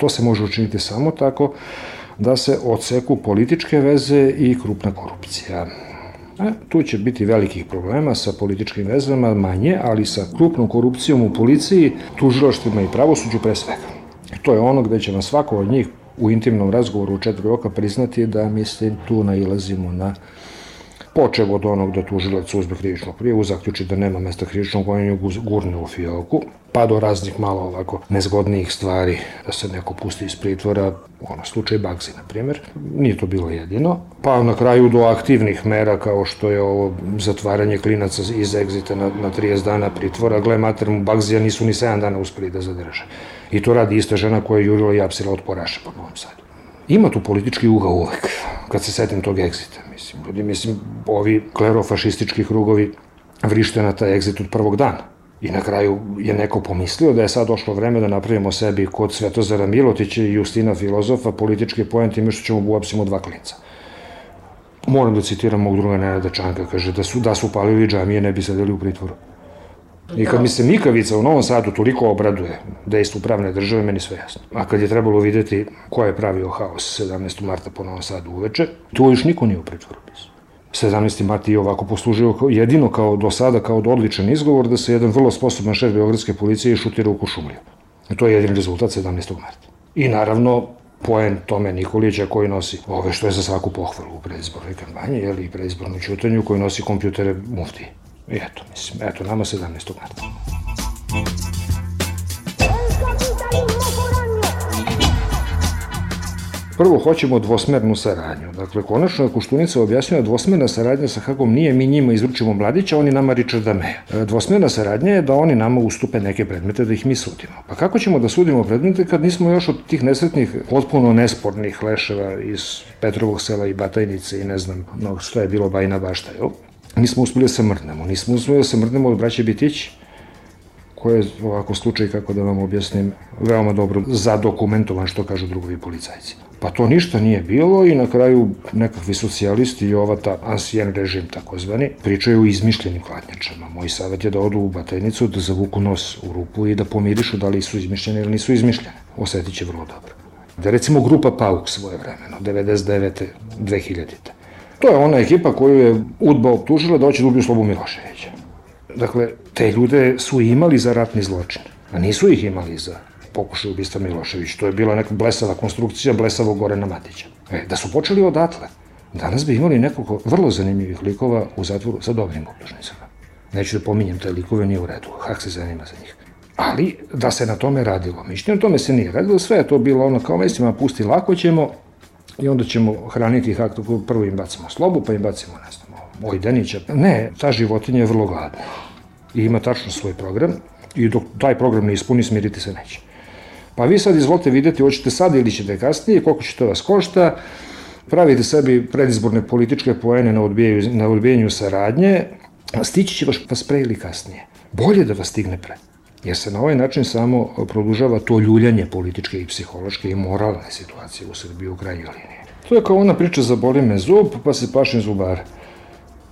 To se može učiniti samo tako da se odseku političke veze i krupna korupcija. E, tu će biti velikih problema sa političkim vezama, manje, ali sa krupnom korupcijom u policiji, tužilaštvima i pravosuđu pre svega. E, to je ono gde će vam svako od njih u intimnom razgovoru u četiri oka priznati da mislim tu nailazimo na počev od onog da tužilac uzme krivičnu prijavu, zaključi da nema mesta krivičnog gonjenju, gurne u fioku, pa do raznih malo ovako nezgodnijih stvari, da se neko pusti iz pritvora, ono, slučaj Bagzi, na primjer, nije to bilo jedino, pa na kraju do aktivnih mera kao što je ovo zatvaranje klinaca iz egzita na, na 30 dana pritvora, gle mater mu Bagzija nisu ni 7 dana uspeli da zadrže. I to radi ista žena koja je jurila i apsila od poraša po Novom Sadu. Ima tu politički ugao uvek, kad se setim tog egzita, mislim. Ljudi, mislim, ovi klerofašistički krugovi vrište na taj egzit od prvog dana. I na kraju je neko pomislio da je sad došlo vreme da napravimo sebi kod Svetozara Milotića i Justina Filozofa politički poen time što ćemo buapsimo dva klinca. Moram da citiram mog druga Nenada Čanka, kaže da su, da su palili džamije ne bi sedeli u pritvoru. I kad mi se Mikavica u Novom Sadu toliko obraduje dejstvu pravne države, meni sve jasno. A kad je trebalo videti ko je pravio haos 17. marta po Novom Sadu uveče, tu još niko nije u pritvoru pisao. 17. mart je ovako poslužio jedino kao do sada kao odličan izgovor da se jedan vrlo sposoban šef Beogradske policije šutira u Kušumliju. I to je jedin rezultat 17. marta. I naravno, poen Tome Nikolića koji nosi ove što je za svaku pohvalu u predizbornoj kampanji, jeli i predizbornu čutanju koji nosi kompjutere mufti. I eto, mislim, eto nama 17. marta. Prvo hoćemo dvosmernu saradnju. Dakle, konačno je Koštunica objasnila dvosmerna saradnja sa Hagom nije mi njima izručimo mladića, oni nama Richarda Meja. E, dvosmerna saradnja je da oni nama ustupe neke predmete da ih mi sudimo. Pa kako ćemo da sudimo predmete kad nismo još od tih nesretnih, potpuno nespornih leševa iz Petrovog sela i Batajnice i ne znam no, što je bilo Bajna bašta, jel? Nismo uspeli da se mrnemo. Nismo uspeli da se mrnemo od braće Bitići, koje je ovako slučaj, kako da vam objasnim, veoma dobro zadokumentovan, što kažu drugovi policajci. Pa to ništa nije bilo i na kraju nekakvi socijalisti i ova ta ansijen režim takozvani pričaju o izmišljenim kladnjačama. Moj savjet je da odu u batajnicu, da zavuku nos u rupu i da pomirišu da li su izmišljene ili nisu izmišljene. Osetit će vrlo dobro. Da recimo grupa Pauk svoje vremeno, 99. 2000. To je ona ekipa koju je Udba optužila da hoće da ubiju Slobu Miloševića. Dakle, te ljude su imali za ratni zločin, a nisu ih imali za pokušaj ubistva Milošević. To je bila neka blesava konstrukcija blesavog Gorena Matića. E, da su počeli odatle, danas bi imali nekoliko vrlo zanimljivih likova u zatvoru sa dobrim optužnicama. Neću da pominjem te likove, nije u redu. Hak se zanima za njih. Ali da se na tome radilo. Mišljenje, tome se nije radilo. Sve je to bilo ono kao mestima, pusti lako ćemo i onda ćemo hraniti hak, prvo im bacimo slobu, pa im bacimo, ne znam, ojdenića. Ne, ta životinja je vrlo gladna i ima tačno svoj program i dok taj program ne ispuni, smiriti se neće. Pa vi sad izvolite videti, hoćete sad ili ćete kasnije, koliko će to vas košta, pravite sebi predizborne političke poene na, odbijenju, na odbijenju saradnje, stići će vas, vas pre ili kasnije. Bolje da vas stigne pre. Jer se na ovaj način samo produžava to ljuljanje političke i psihološke i moralne situacije u Srbiji u krajnjoj liniji. To je kao ona priča za boli me zub, pa se pašim zubara.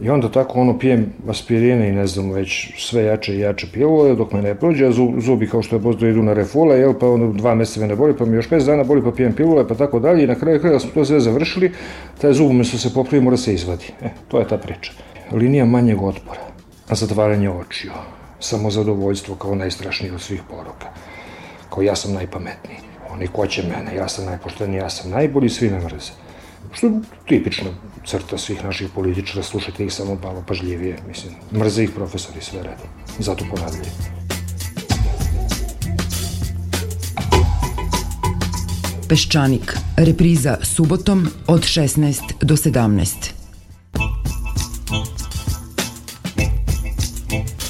I onda tako ono pijem aspirine i ne znam već sve jače i jače pilule dok me ne prođe, a zubi kao što je pozdo idu na refule, jel, pa ono dva meseca me ne boli, pa mi još 5 dana boli, pa pijem pilule, pa tako dalje i na kraju kraja smo to sve završili, taj zub umesto se popravi mora se izvadi. E, to je ta priča. Linija manjeg otpora, zatvaranje očiju, samozadovoljstvo kao najstrašnije od svih poroka, kao ja sam najpametniji, oni ko će mene, ja sam najpošteniji, ja sam najbolji, svi me mrze. Što je tipično crta svih naših političara, slušajte ih samo malo pažljivije, mislim, mrze ih profesori sve redom, zato ponavljaju. Peščanik, repriza subotom od 16 do 17.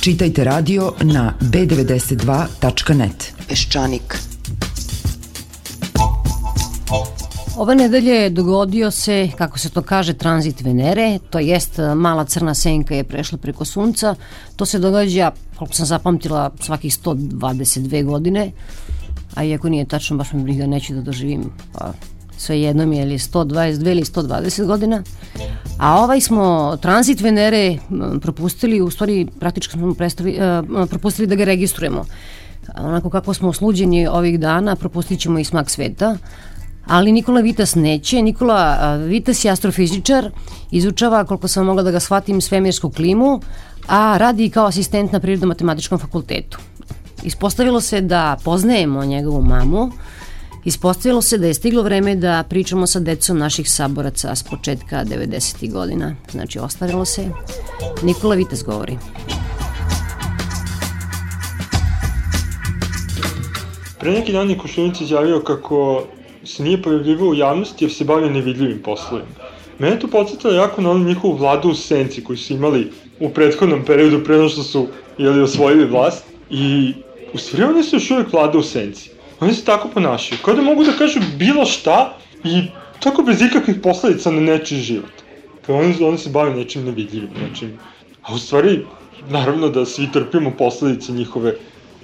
Čitajte radio na b92.net. Peščanik. Ove nedelje dogodio se, kako se to kaže, tranzit Venere, to jest mala crna senka je prešla preko sunca. To se događa, koliko sam zapamtila, svakih 122 godine, a iako nije tačno, baš me briga, neću da doživim, pa sve jedno mi je ili 122 ili 120 godina. A ovaj smo tranzit Venere propustili, u stvari praktički smo predstavi, uh, propustili da ga registrujemo. Onako kako smo osluđeni ovih dana, propustit ćemo i smak sveta ali Nikola Vitas neće. Nikola Vitas je astrofizičar, izučava, koliko sam mogla da ga shvatim, svemirsku klimu, a radi kao asistent na Prirodno-matematičkom fakultetu. Ispostavilo se da poznajemo njegovu mamu, Ispostavilo se da je stiglo vreme da pričamo sa decom naših saboraca s početka 90. godina. Znači, ostavilo se. Nikola Vitas govori. Pre neki dan je Koštunic izjavio kako se nije pojavljivao u javnosti jer se bavio nevidljivim poslovima. Mene to podsjetilo jako na onu njihovu vladu u senci koju su imali u prethodnom periodu pre što su jeli, osvojili vlast i u stvari oni su još uvijek vlada u senci. Oni se tako ponašaju, kao da mogu da kažu bilo šta i tako bez ikakvih posledica na nečiji život. Kao oni, oni se bave nečim nevidljivim, nečim... A u stvari, naravno da svi trpimo posledice njihove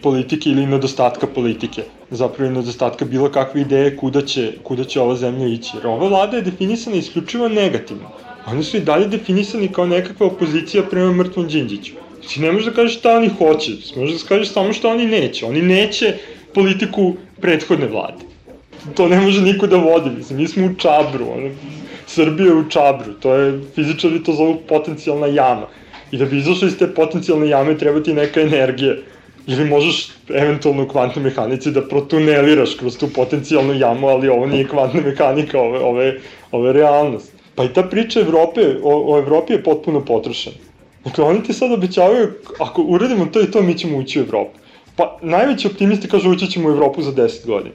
politike ili nedostatka politike, zapravo i nedostatka bilo kakve ideje kuda će, kuda će ova zemlja ići. Jer ova vlada je definisana isključivo negativno. Oni su i dalje definisani kao nekakva opozicija prema mrtvom Đinđiću. Znači ne možeš da kažeš šta oni hoće, možeš da kažeš samo šta oni neće. Oni neće politiku prethodne vlade. To ne može niko da vodi, mislim, mi smo u čabru, ono, Srbije u Čabru, to je, fizičari to zovu potencijalna jama. I da bi izašao iz te potencijalne jame treba ti neka energija. Ili možeš eventualno u kvantnoj mehanici da protuneliraš kroz tu potencijalnu jamu, ali ovo nije kvantna mehanika, ovo, ovo, je, ovo je realnost. Pa i ta priča Evrope, o, o Evropi je potpuno potrošena. Dakle, oni ti sad obećavaju, ako uradimo to i to, mi ćemo ući u Evropu. Pa najveći optimisti kažu ući ćemo u Evropu za 10 godina.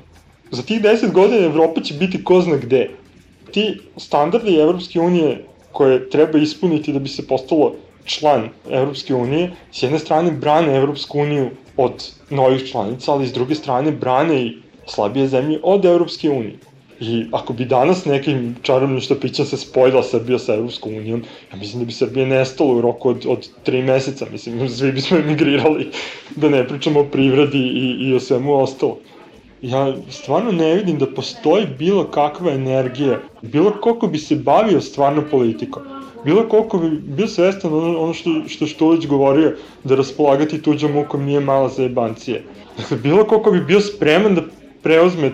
Za tih 10 godina Evropa će biti ko zna gde. Ti standardi Evropske unije koje treba ispuniti da bi se postalo član Evropske unije, s jedne strane brane Evropsku uniju od novih članica, ali s druge strane brane i slabije zemlje od Evropske unije. I ako bi danas nekim čarobnim štapićem se spojila Srbija sa Evropskom unijom, ja mislim da bi Srbija nestala u roku od, od tri meseca, mislim, *laughs* svi bismo emigrirali, da ne pričamo o privredi i, i o svemu ostalo. Ja stvarno ne vidim da postoji bilo kakva energija, bilo koliko bi se bavio stvarno politikom, bilo koliko bi bio svestan ono, ono što, što Štulić govorio, da raspolagati tuđom mukom nije mala zajebancije. Dakle, bilo koliko bi bio spreman da preuzme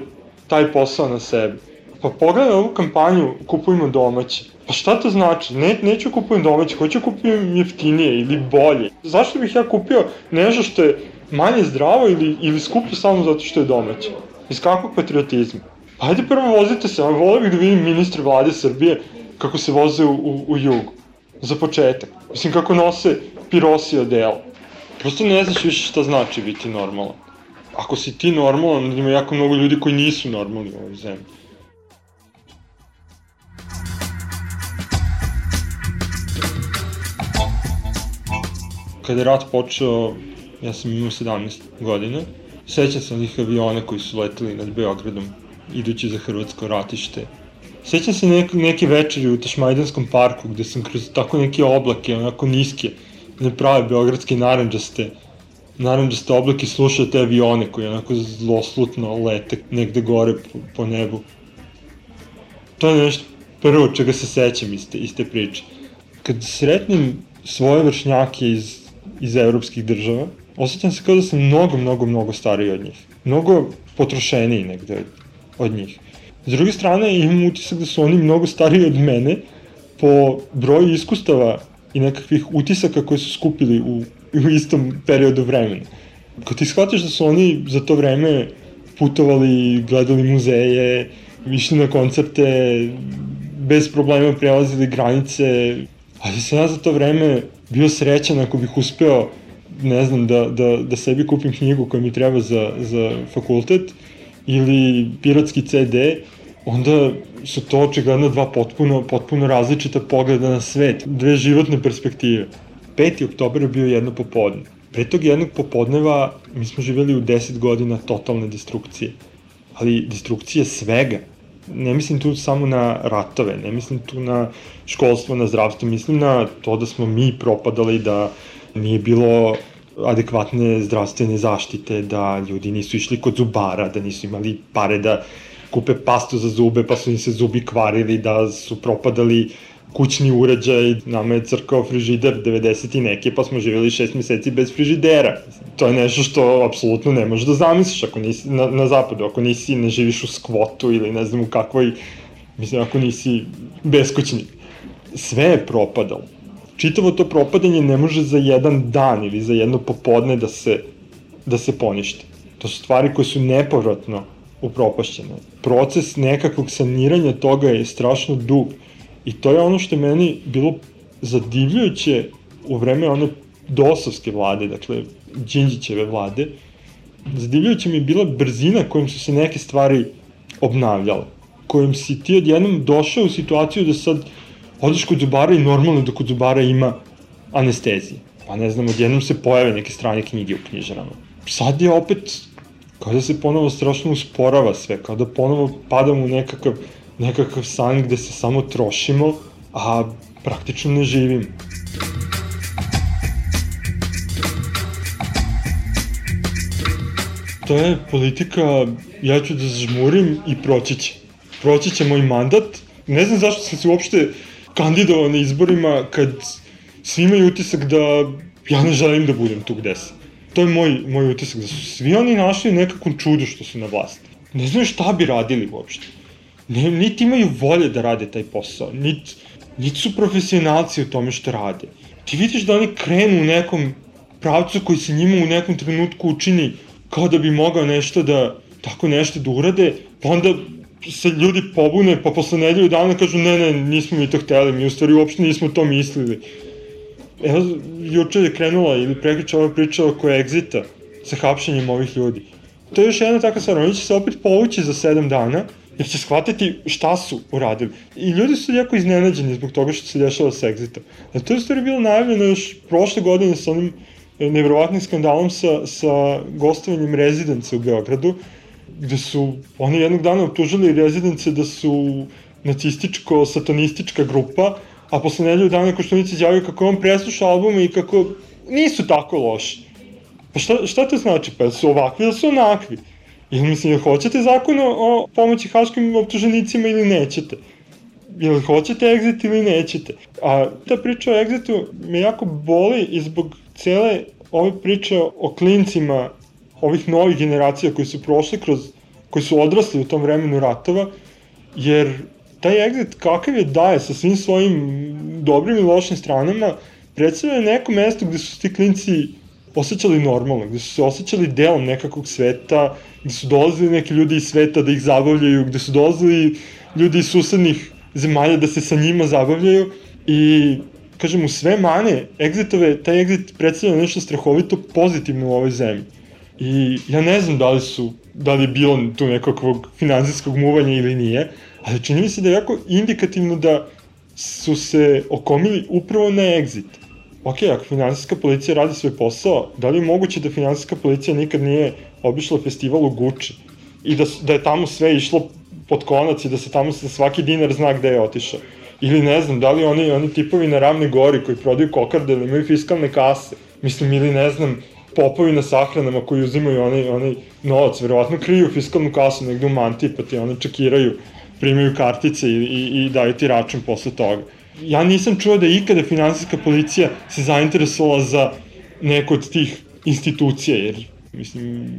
taj posao na sebe. Pa pogledaj ovu kampanju Kupujmo domaće. Pa šta to znači? Ne, neću kupujem domaće, hoću kupujem jeftinije ili bolje. Zašto bih ja kupio nešto što je manje zdravo ili, ili skuplje samo zato što je domaće? Iz kakvog patriotizma? Pa ajde prvo vozite se, a volio bih da vidim ministre vlade Srbije kako se voze u, u, u jugu. Za početak. Mislim kako nose pirosi odela. Prosto ne znaš više šta znači biti normalan ako si ti normalan, onda ima jako mnogo ljudi koji nisu normalni u ovoj zemlji. Kada je rat počeo, ja sam imao 17 godina, sećam se onih aviona koji su leteli nad Beogradom, idući za Hrvatsko ratište. Sećam se nek, neke večeri u Tašmajdanskom parku, gde sam kroz tako neke oblake, onako niske, ne prave beogradske naranđaste, naranđaste oblake sluša te avione koji onako zloslutno lete negde gore po, po nebu. To je nešto prvo čega se sećam iz te, iz te priče. Kad sretnem svoje vršnjake iz, iz evropskih država, osjećam se kao da sam mnogo, mnogo, mnogo stariji od njih. Mnogo potrošeniji negde od, od njih. S druge strane, imam utisak da su oni mnogo stariji od mene po broju iskustava i nekakvih utisaka koje su skupili u u istom periodu vremena. Kad ti shvatiš da su oni za to vreme putovali, gledali muzeje, išli na koncerte, bez problema prelazili granice, ali sam ja za to vreme bio srećan ako bih uspeo ne znam, da, da, da sebi kupim knjigu koja mi treba za, za fakultet ili piratski CD, onda su to očigledno dva potpuno, potpuno različita pogleda na svet, dve životne perspektive. 5. oktober je bio jedno popodne. Pre tog jednog popodneva mi smo živjeli u 10 godina totalne destrukcije. Ali destrukcije svega. Ne mislim tu samo na ratove, ne mislim tu na školstvo, na zdravstvo, mislim na to da smo mi propadali, da nije bilo adekvatne zdravstvene zaštite, da ljudi nisu išli kod zubara, da nisu imali pare da kupe pastu za zube, pa su im se zubi kvarili, da su propadali kućni uređaj, nama je crkao frižider 90 i neke, pa smo živjeli 6 meseci bez frižidera. To je nešto što apsolutno ne možeš da zamisliš ako nisi na, na zapadu, ako nisi, ne živiš u skvotu ili ne znam u kakvoj, mislim, ako nisi beskućnik. Sve je propadalo. Čitavo to propadanje ne može za jedan dan ili za jedno popodne da se, da se poništi. To su stvari koje su nepovratno upropašćene. Proces nekakvog saniranja toga je strašno dug I to je ono što je meni bilo zadivljujuće u vreme one dosovske vlade, dakle, Đinđićeve vlade, zadivljujuće mi je bila brzina kojom su se neke stvari obnavljale, kojom si ti odjednom došao u situaciju da sad odeš kod zubara i normalno da kod zubara ima anestezije. Pa ne znam, odjednom se pojave neke strane knjige u knjižarama. Sad je opet, kao da se ponovo strašno usporava sve, kao da ponovo padamo u nekakav nekakav san gde se samo trošimo, a praktično ne živimo. To je politika, ja ću da žmurim i proći će. Proći će moj mandat. Ne znam zašto sam se uopšte kandidovao na izborima kad svi imaju utisak da ja ne želim da budem tu gde sam. To je moj, moj utisak, da su svi oni našli nekakvom čudu što su na vlasti. Ne znaju šta bi radili uopšte ne, niti imaju volje da rade taj posao, niti, niti su profesionalci u tome što rade. Ti vidiš da oni krenu u nekom pravcu koji se njima u nekom trenutku učini kao da bi mogao nešto da, tako nešto da urade, pa onda se ljudi pobune, pa posle nedelju dana kažu ne, ne, nismo mi to hteli, mi u stvari uopšte nismo to mislili. Evo, juče je krenula ili prekriče ova priča oko egzita sa hapšenjem ovih ljudi. To je još jedna takva stvar, oni će se opet povući za sedam dana, jer će shvatiti šta su uradili. I ljudi su jako iznenađeni zbog toga što se dešava sa egzitom. A to je stvari bilo najavljeno još prošle godine sa onim nevjerovatnim skandalom sa, sa gostovanjem rezidence u Beogradu, gde su oni jednog dana optužili rezidence da su nacističko-satanistička grupa, a posle nedelju dana Koštunici izjavio kako on presluša albume i kako nisu tako loši. Pa šta, šta to znači? Pa su ovakvi ili su onakvi? Ili mislim, hoćete zakon o pomoći haškim optuženicima ili nećete? Ili hoćete exit ili nećete? A ta priča o exitu me jako boli i zbog cele ove priče o klincima ovih novih generacija koji su prošli kroz, koji su odrasli u tom vremenu ratova, jer taj exit kakav je daje sa svim svojim dobrim i lošim stranama, predstavlja neko mesto gde su ti klinci osjećali normalno, gde su se osjećali delom nekakvog sveta, gde su dolazili neki ljudi iz sveta da ih zabavljaju, gde su dolazili ljudi iz susednih zemalja da se sa njima zabavljaju i kažem, u sve mane exitove, taj exit predstavlja nešto strahovito pozitivno u ovoj zemlji. I ja ne znam da li su, da li je bilo tu nekakvog finansijskog muvanja ili nije, ali čini mi se da je jako indikativno da su se okomili upravo na exit. Ok, ako finansijska policija radi svoj posao, da li je moguće da finansijska policija nikad nije obišla festival u Gucci i da, da je tamo sve išlo pod konac i da se tamo svaki dinar zna gde je otišao? Ili ne znam, da li oni, oni tipovi na ravne gori koji prodaju kokarde ili imaju fiskalne kase, mislim, ili ne znam, popovi na sahranama koji uzimaju onaj, onaj novac, verovatno kriju fiskalnu kasu negde u mantiji, pa ti oni čekiraju, primaju kartice i, i, i daju ti račun posle toga. Ja nisam čuo da ikada finansijska policija se zainteresovala za neku od tih institucija, jer, mislim,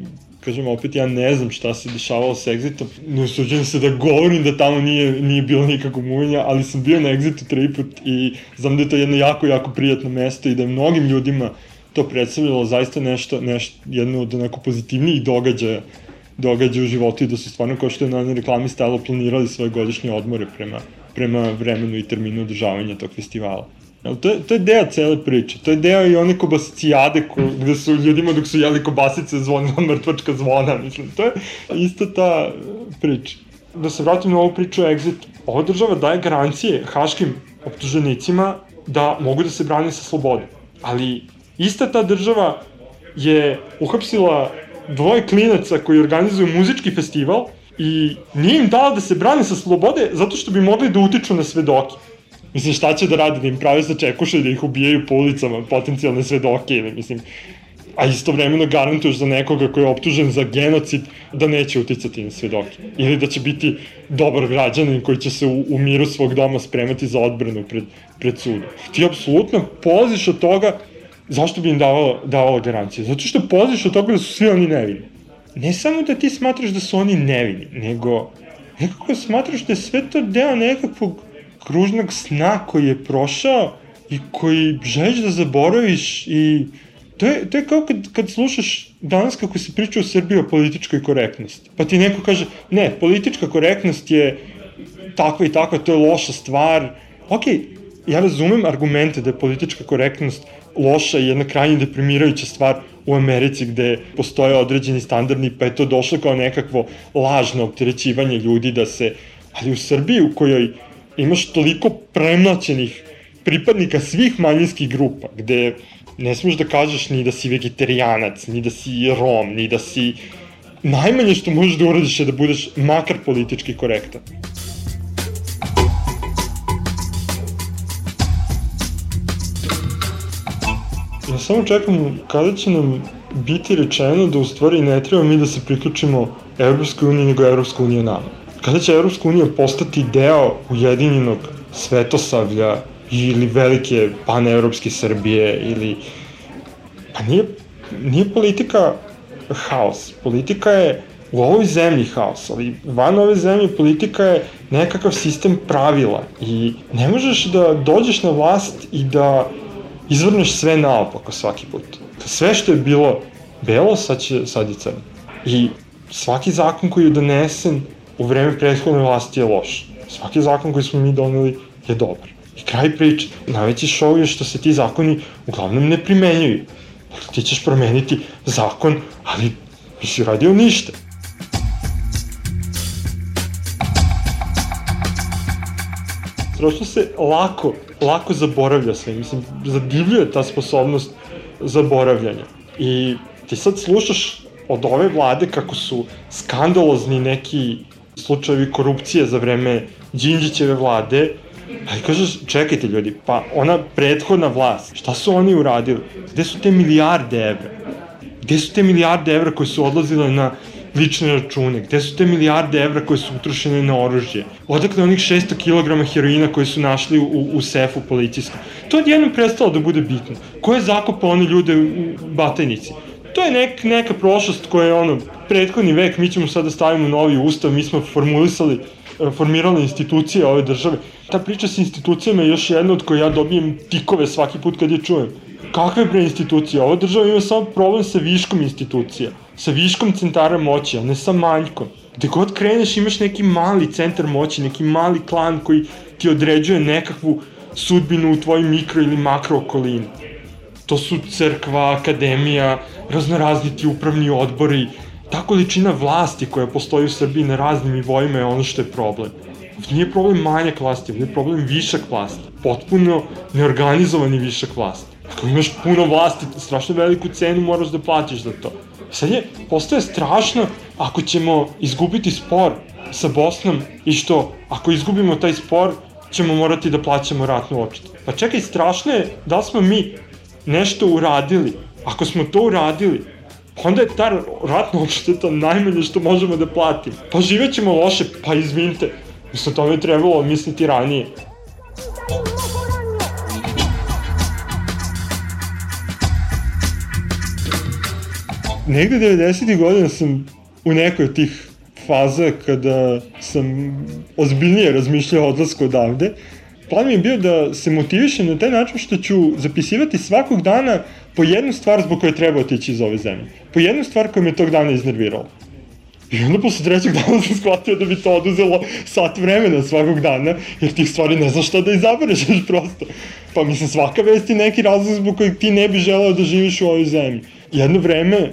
kažem opet, ja ne znam šta se dešavalo sa Exitom, ne usuđujem se da govorim da tamo nije, nije bilo nikakvog muvenja, ali sam bio na Exitu tri put i znam da je to jedno jako, jako prijatno mesto i da je mnogim ljudima to predstavljalo zaista nešto, nešto jedno od onako pozitivnijih događaja događaja u životu i da su stvarno kao što je na reklami stalo planirali svoje godišnje odmore prema, prema vremenu i terminu održavanja tog festivala. Jel, to, je, to je deo cele priče. To je deo i one kobasicijade ko, gde su ljudima dok su jeli kobasice zvonila *laughs* mrtvačka zvona. Mislim, to je isto ta priča. Da se vratim na ovu priču o Exit. Ova država daje garancije haškim optuženicima da mogu da se brane sa slobode. Ali ista ta država je uhapsila dvoje klinaca koji organizuju muzički festival i nije im dala da se brane sa slobode zato što bi mogli da utiču na svedoke. Mislim, šta će da radi, da im pravi sa čekuše i da ih ubijaju po ulicama, potencijalne svedoke ili, mislim, a istovremeno garantuješ za nekoga koji je optužen za genocid da neće uticati na svedoke. Ili da će biti dobar građanin koji će se u, u miru svog doma spremati za odbranu pred, pred sudom. Ti apsolutno polaziš od toga zašto bi im davalo, davalo garancije. Zato što polaziš od toga da su svi oni nevini. Ne samo da ti smatraš da su oni nevini, nego nekako smatraš da je sve to deo nekakvog kružnog sna koji je prošao i koji želiš da zaboraviš i to je, to je kao kad, kad slušaš danas kako se priča u Srbiji o političkoj korektnosti. Pa ti neko kaže, ne, politička korektnost je takva i takva, to je loša stvar. Ok, ja razumem argumente da je politička korektnost loša i jedna krajnje deprimirajuća stvar u Americi gde postoje određeni standardni, pa je to došlo kao nekakvo lažno opterećivanje ljudi da se, ali u Srbiji u kojoj imaš toliko premlaćenih pripadnika svih manjinskih grupa, gde ne smeš da kažeš ni da si vegetarijanac, ni da si rom, ni da si... Najmanje što možeš da uradiš je da budeš makar politički korektan. Ja samo čekam kada će nam biti rečeno da u stvari ne treba mi da se priključimo Evropskoj uniji, nego Evropska unija nama? Kada će Evropska unija postati deo ujedinjenog svetosavlja ili velike paneuropske Srbije ili pa nije, nije politika haos, politika je u ovoj zemlji haos, ali van ove zemlje politika je nekakav sistem pravila i ne možeš da dođeš na vlast i da izvrneš sve naopako svaki put. Sve što je bilo belo, sad, će, sad je crno. I svaki zakon koji je donesen u vreme prethodne vlasti je loš. Svaki zakon koji smo mi doneli je dobar. I kraj priče. Najveći šov je što se ti zakoni uglavnom ne primenjuju. Dakle, ti ćeš promeniti zakon, ali nisi radio ništa. Strašno se lako, lako zaboravlja sve. Mislim, zadivljuje ta sposobnost zaboravljanja. I ti sad slušaš od ove vlade kako su skandalozni neki slučajevi korupcije za vreme Đinđićeve vlade, ali kažeš, čekajte ljudi, pa ona prethodna vlast, šta su oni uradili? Gde su te milijarde evra? Gde su te milijarde evra koje su odlazile na lične račune? Gde su te milijarde evra koje su utrošene na oružje? Odakle onih 600 kg heroina koje su našli u, u sefu policijskom? To je jednom prestalo da bude bitno. Ko je zakopao one ljude u Batajnici? To je nek, neka prošlost koja je ono, prethodni vek, mi ćemo sada da stavimo novi ustav, mi smo formulisali, e, formirali institucije ove države. Ta priča sa institucijama je još jedna od koje ja dobijem tikove svaki put kad je čujem. Kakve bre institucije? Ova država ima samo problem sa viškom institucija, sa viškom centara moći, a ne sa manjkom. Gde god kreneš imaš neki mali centar moći, neki mali klan koji ti određuje nekakvu sudbinu u tvojoj mikro ili makro okolini. To su crkva, akademija, raznorazni ti upravni odbori. Ta količina vlasti koja postoji u Srbiji na raznim nivoima je ono što je problem. Nije problem manjak vlasti, ovdje je problem višak vlasti. Potpuno neorganizovani višak vlasti. Ako imaš puno vlasti, strašno veliku cenu moraš da platiš za to. Sad je, postoje strašno ako ćemo izgubiti spor sa Bosnom i što, ako izgubimo taj spor, ćemo morati da plaćamo ratnu odštetu. Pa čekaj, strašno je da smo mi nešto uradili. Ako smo to uradili, onda je ta ratna odšteta najmanje što možemo da platimo. Pa živećemo loše, pa izvinite. Mislim, to je trebalo misliti ranije. Negde 90. godina sam u nekoj od tih faza kada sam ozbiljnije razmišljao o odlasku odavde, plan mi je bio da se motivišem na taj način što ću zapisivati svakog dana po jednu stvar zbog koje treba otići iz ove zemlje. Po jednu stvar koja me tog dana iznervirala. I onda posle trećeg dana sam shvatio da bi to oduzelo sat vremena svakog dana, jer tih stvari ne znaš šta da izabereš *laughs* prosto. Pa mislim, svaka vest je neki razlog zbog kojeg ti ne bi želeo da živiš u ovoj zemlji. Jedno vreme,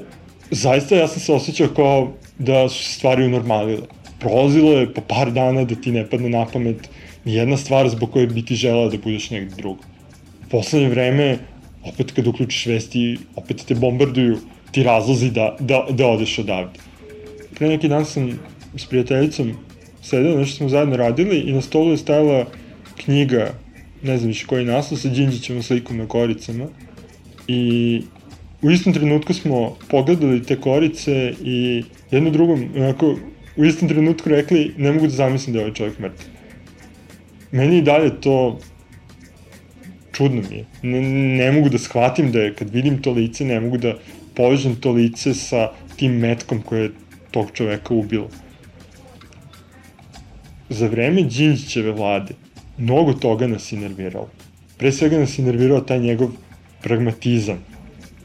zaista ja sam se osjećao kao da su stvari unormalile. Prolazilo je po par dana da ti ne padne na pamet jedna stvar zbog koje bi ti želeo da budeš negde drugo. U poslednje vreme, opet kad uključiš vesti, opet te bombarduju ti razlozi da, da, da odeš odavde. Pre neki dan sam s prijateljicom sedela, nešto smo zajedno radili i na stolu je stajala knjiga, ne znam više koji naslov, sa Đinđićevom slikom na koricama. I u istom trenutku smo pogledali te korice i jedno drugom, onako, u istom trenutku rekli, ne mogu da zamislim da je ovaj čovjek mrtav meni i dalje to čudno mi je. Ne, ne mogu da shvatim da je, kad vidim to lice, ne mogu da povežem to lice sa tim metkom koje je tog čoveka ubilo. Za vreme Đinđićeve vlade mnogo toga nas je nerviralo. Pre svega nas je nervirao taj njegov pragmatizam,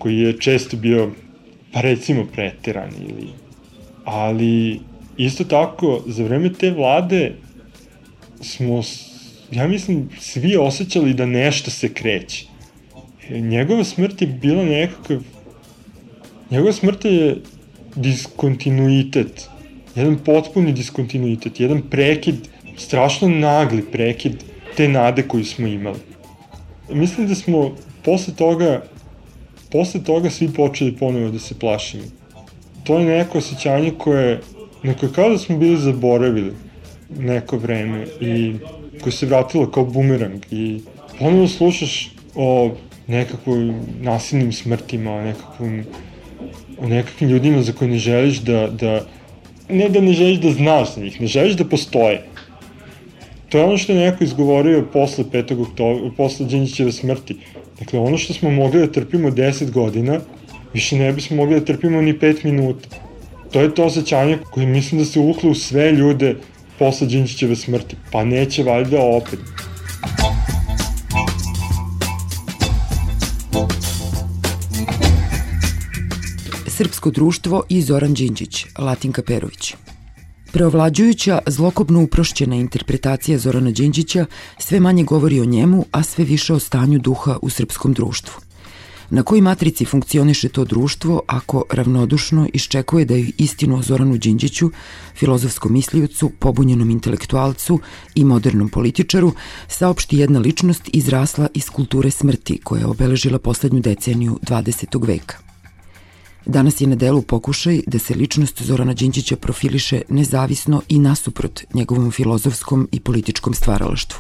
koji je često bio, pa recimo, preteran ili... Ali, isto tako, za vreme te vlade smo ja mislim, svi osjećali da nešto se kreće. Njegova smrt je bila nekakav... Njegova smrt je diskontinuitet. Jedan potpuni diskontinuitet. Jedan prekid, strašno nagli prekid te nade koju smo imali. Mislim da smo posle toga posle toga svi počeli ponovo da se plašimo. To je neko osjećanje koje, neko kao da smo bili zaboravili neko vreme i koje se vratilo kao bumerang i ponovno slušaš o nekakvoj nasilnim smrtima, o nekakvom o nekakvim ljudima za koje ne želiš da, da ne da ne želiš da znaš za njih, ne želiš da postoje. To je ono što je neko izgovorio posle 5. oktobra, posle Đinđićeve smrti. Dakle, ono što smo mogli da trpimo 10 godina, više ne bismo mogli da trpimo ni 5 minuta. To je to osjećanje koje mislim da se uvuklo u sve ljude posle Đinđićeve smrti. Pa neće valjda opet. Srpsko društvo i Zoran Đinđić, Latinka Perović. Preovlađujuća, zlokobno uprošćena interpretacija Zorana Đinđića sve manje govori o njemu, a sve više o stanju duha u srpskom društvu. Na koji matrici funkcioniše to društvo ako ravnodušno iščekuje da ju istinu o Zoranu Đinđiću, filozofskom misliocu, pobunjenom intelektualcu i modernom političaru, saopšti jedna ličnost izrasla iz kulture smrti koja je obeležila poslednju deceniju 20. veka. Danas je na delu pokušaj da se ličnost Zorana Đinđića profiliše nezavisno i nasuprot njegovom filozofskom i političkom stvaralaštvu.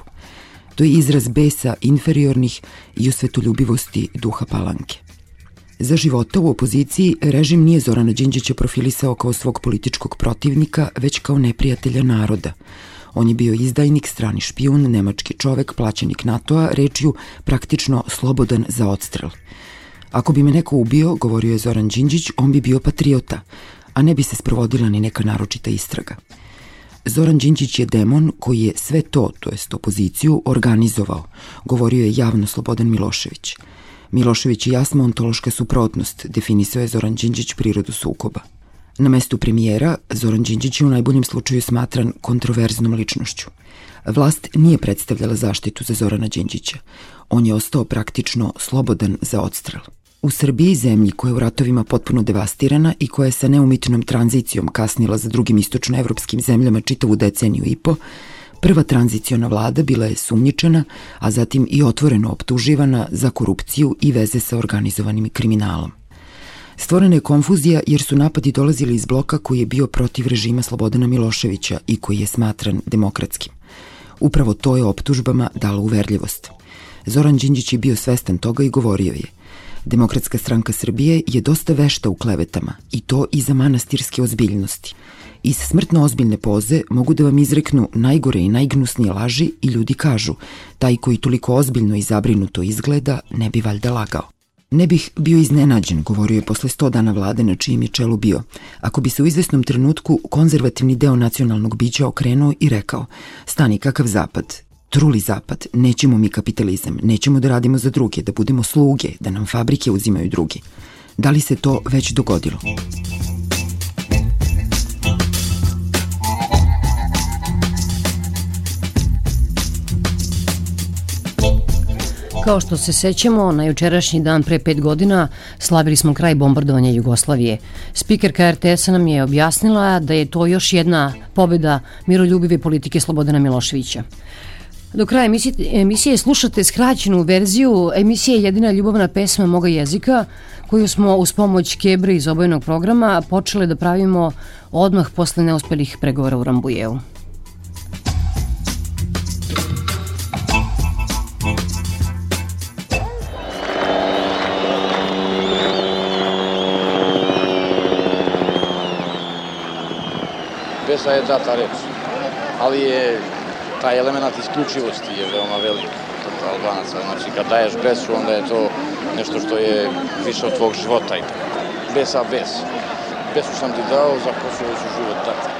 To je izraz besa inferiornih i osvetoljubivosti duha palanke. Za života u opoziciji režim nije Zorana Đinđića profilisao kao svog političkog protivnika, već kao neprijatelja naroda. On je bio izdajnik, strani špijun, nemački čovek, plaćenik NATO-a, rečju praktično slobodan za odstrel – Ako bi me neko ubio, govorio je Zoran Đinđić, on bi bio patriota, a ne bi se sprovodila ni neka naročita istraga. Zoran Đinđić je demon koji je sve to, to jest opoziciju, organizovao, govorio je javno Slobodan Milošević. Milošević i ja smo ontološka suprotnost, definisao je Zoran Đinđić prirodu sukoba. Na mestu premijera, Zoran Đinđić je u najboljem slučaju smatran kontroverznom ličnošću. Vlast nije predstavljala zaštitu za Zorana Đinđića. On je ostao praktično slobodan za odstrel. U Srbiji, zemlji koja je u ratovima potpuno devastirana i koja je sa neumitnom tranzicijom kasnila za drugim istočnoevropskim zemljama čitavu deceniju i po, prva tranziciona vlada bila je sumnjičena, a zatim i otvoreno optuživana za korupciju i veze sa organizovanim kriminalom. Stvorena je konfuzija jer su napadi dolazili iz bloka koji je bio protiv režima Slobodana Miloševića i koji je smatran demokratskim. Upravo to je optužbama dalo uverljivost. Zoran Đinđić je bio svestan toga i govorio je – Demokratska stranka Srbije je dosta vešta u klevetama i to i za manastirske ozbiljnosti. Iz smrtno ozbiljne poze mogu da vam izreknu najgore i najgnusnije laži i ljudi kažu, taj koji toliko ozbiljno i zabrinuto izgleda ne bi valjda lagao. Ne bih bio iznenađen, govorio je posle 100 dana vlade na čijem je čelu bio, ako bi se u izvesnom trenutku konzervativni deo nacionalnog bića okrenuo i rekao, stani kakav zapad, truli zapad, nećemo mi kapitalizam, nećemo da radimo za druge, da budemo sluge, da nam fabrike uzimaju drugi. Da li se to već dogodilo? Kao što se sećamo, na jučerašnji dan pre pet godina slavili smo kraj bombardovanja Jugoslavije. Spikerka RTS-a nam je objasnila da je to još jedna pobeda miroljubive politike Slobodana Miloševića. Do kraja emisije, emisije slušate skraćenu verziju emisije Jedina ljubavna pesma moga jezika koju smo uz pomoć Kebre iz obojenog programa počeli da pravimo odmah posle neuspelih pregovora u Rambujevu. Besa je data reč, ali je тај елемент исклучивости е веома велик кога албанаца. Значи, кога даеш бесу, онда е то нешто што е више од твог живота и така. Беса без. Бесу сам ти дал за Косово со живот така.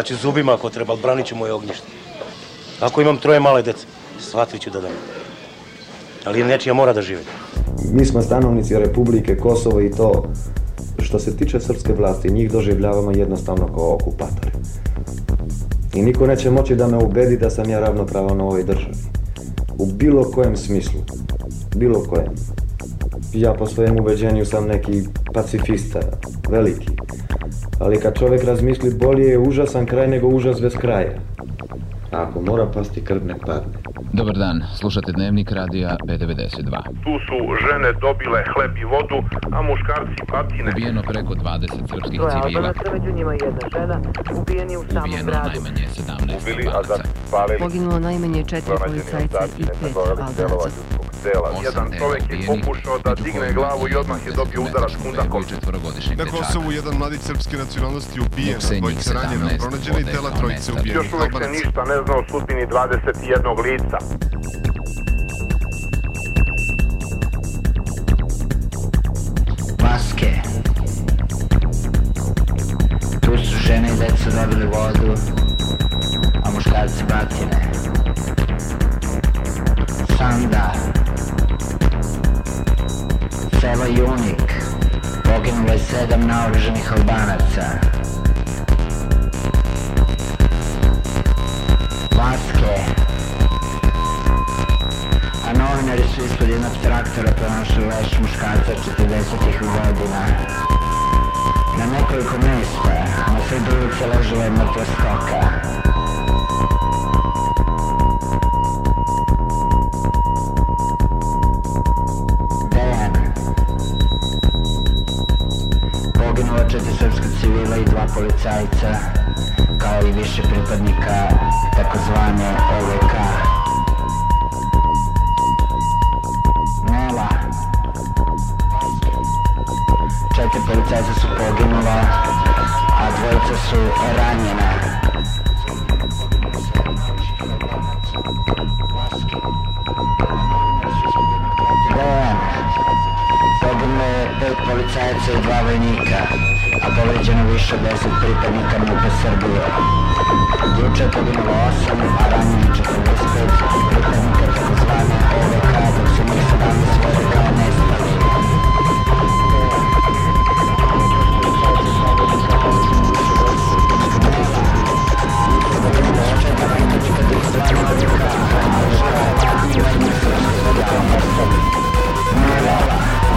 Ja ću zubima ako treba, branit ću moje ognjište. Ako imam troje male dece, shvatit ću da dam. Ali nečija mora da žive. Mi smo stanovnici Republike Kosovo i to što se tiče srpske vlasti, njih doživljavamo jednostavno kao okupatori. I niko neće moći da me ubedi da sam ja ravnopravan u ovoj državi. U bilo kojem smislu. Bilo kojem. ja po svojem ubeđenju sam neki pacifista, veliki. Ali kad čovjek razmisli, bolje je užasan kraj nego užas bez kraja. A ako mora pasti krv, nek padne. Dobar dan, slušate Dnevnik radija B92. Tu su žene dobile hleb i vodu, a muškarci patine. Ubijeno preko 20 srpskih civila. Albanaca, među njima jedna žena, ubijeni u samom Ubijeno gradu. najmanje 17 Ubili, a palili. Poginulo najmanje četiri policajca i pet Albanaca. Dela. Jedan čovjek je pokušao da digne glavu i odmah je dobio udarac kundakom. Na Kosovu jedan mladić srpske nacionalnosti ubijen, dvojica ranjena, 17 pronađena i tela trojice ubijenih Još uvek se ništa ne zna o sudbini 21 lica. Maske. Tu su žene i deca dobili vodu, a muškarci batine. Junik. Poginulo je sedam naoruženih albanaca. Maske. A novinari su ispod jednog traktora pronašli leš muškarca 40-ih godina. Na nekoliko mjesta, na sred ulice ležela je mrtva stoka. Četiri srpska civila i dva policajca, kao i više pripadnika takozvane OVK. Nela. Četiri policajca su poginula, a dvojica su ranjena. Policajaca i dva vojnika, a povređeno više od deset pripadnika MUP-a Srbije. Juče je poginulo osam, a ranjeno 45 pripadnika takozvane OVK, dok se njih 17 vode nestali. Poginulo četiri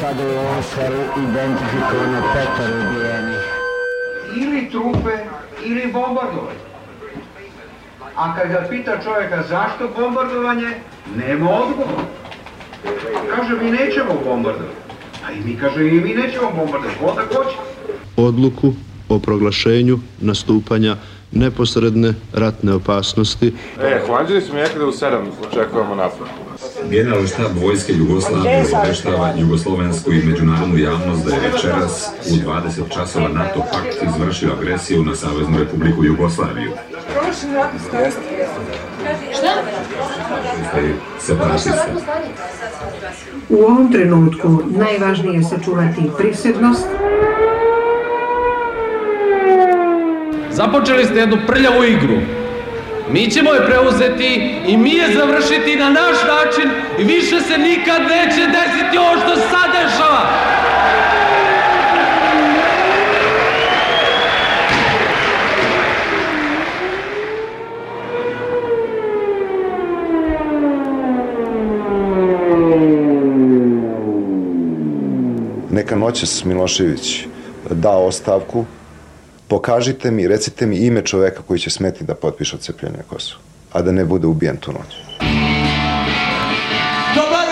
sada u ovom selu identifikovano petoro ubijenih. ili trupe ili bombardovanje. A kad ga pita čovjeka zašto bombardovanje, nema odgovora. Kaže mi nećemo bombardovati. A i mi kaže i mi nećemo bombardovati. Onda ko će? odluku o proglašenju nastupanja neposredne ratne opasnosti E, hlađeni su mi rekli da u 7 očekujemo napad. Generalni štab Vojske Jugoslavije obaveštava jugoslovensku i međunarodnu javnost da je večeras u 20 časova NATO pakt izvršio agresiju na Saveznu republiku Jugoslaviju. U ovom trenutku najvažnije je sačuvati prisebnost, Započeli ste jednu prljavu igru. Mi ćemo je preuzeti i mi je završiti na naš način i više se nikad neće desiti ovo što sad dešava. Neka noćas Milošević da ostavku, pokažite mi, recite mi ime čoveka koji će smeti da potpiše odcepljenje Kosova, a da ne bude ubijen tu noć. Dobar!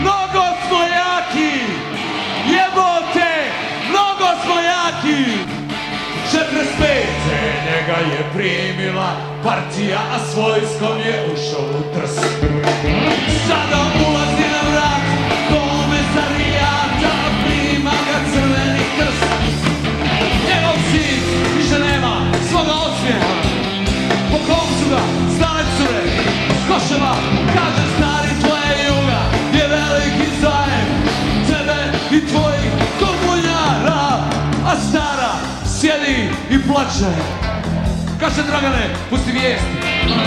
Mnogo smo jaki! Jebote! Mnogo smo jaki! 45. njega je primila partija, a s vojskom je ušao u trs. Sada ulazi cure Koševa, kaže stari tvoje Je veliki tebe i A stara i plače. Kaže Dragane, pusti vijesti, ona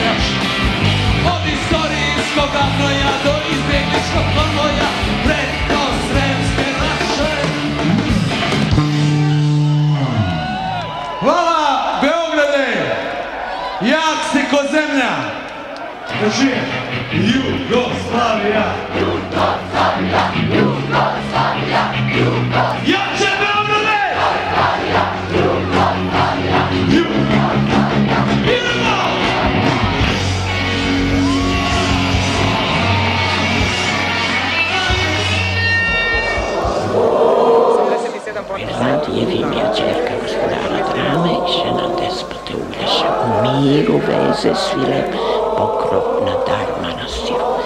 Od istorijskog abnoja do izbjegličkog konvoja to Drži Jugoslavija Jugoslavija Jugoslavija Jugoslavija Jače Beograde Jefimija čerka gospodara drame i žena despote Uglješa u miru veze svile pokrov na dar manastiru.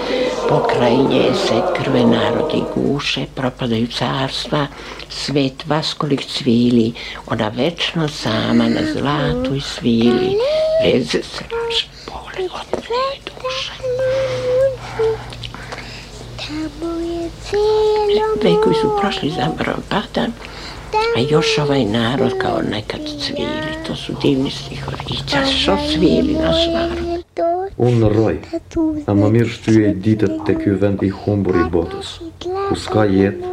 Pokraj nje se krve narodi guše, propadaju carstva, svet vaskolik cvili, ona večno sama na zlatu i svili, veze straže, bole od mene duše. Vekovi su prošli zaborav pada, a još ovaj narod kao nekad cvili, to su divni stihovi. I čas što cvili naš narod. On roj, a ma mirë shtyje ditët të ky vend i humbur i botës, ku s'ka jetë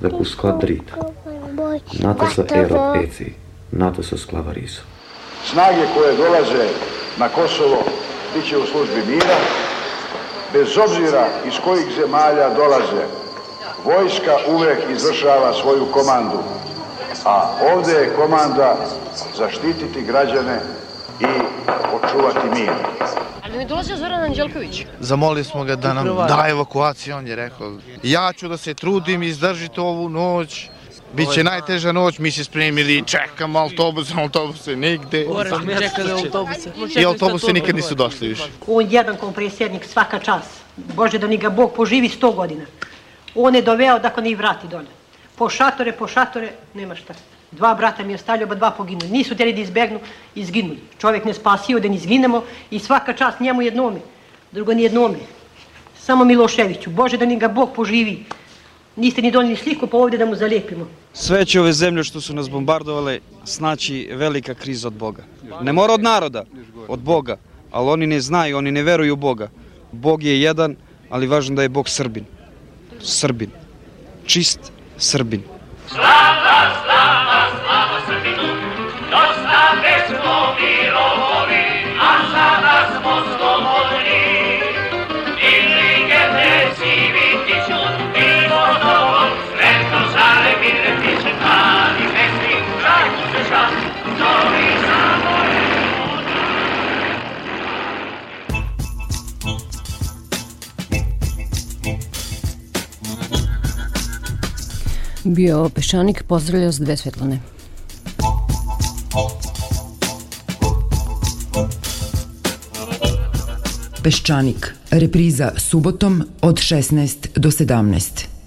dhe ku s'ka dritë. Natës së erët eci, natës së sklavarisë. Snage koje dolaze na Kosovo bit će u službi mira, bez obzira iz kojih zemalja dolaze. Vojska uvek izvršava svoju komandu, a ovde je komanda zaštititi građane i očuvati mir. Ali mi dolazio Zoran Anđelković. Zamolili smo ga da nam da evakuaciju, on je rekao ja ću da se trudim izdržiti ovu noć, Biće najteža noć, mi se spremili, čekamo autobuse, autobuse nigde. čeka da autobuse. I autobuse nikad nisu došli više. On jedan kao predsjednik svaka čas. Bože da ni ga Bog poživi sto godina. On je doveo da ko ni vrati dole. Po šatore, po šatore, nema šta. Dva brata mi je ostavljao, ba dva poginu. Nisu teli da izbegnu, izginuli. Čovjek ne spasio da ni izginemo i svaka čast njemu jednome. Drugo ni jednome. Samo Miloševiću. Bože da ni ga Bog poživi. Niste ni donijeli sliku pa ovdje da mu zalijepimo. Sve će ove zemlje što su nas bombardovale snaći velika kriza od Boga. Ne mora od naroda, od Boga, ali oni ne znaju, oni ne veruju u Boga. Bog je jedan, ali važno da je Bog Srbin. Srbin. Čist Srbin. Slava, slava, Bio Peščanik, pozdravljao s dve svetlane. Peščanik, repriza subotom od 16 do 17.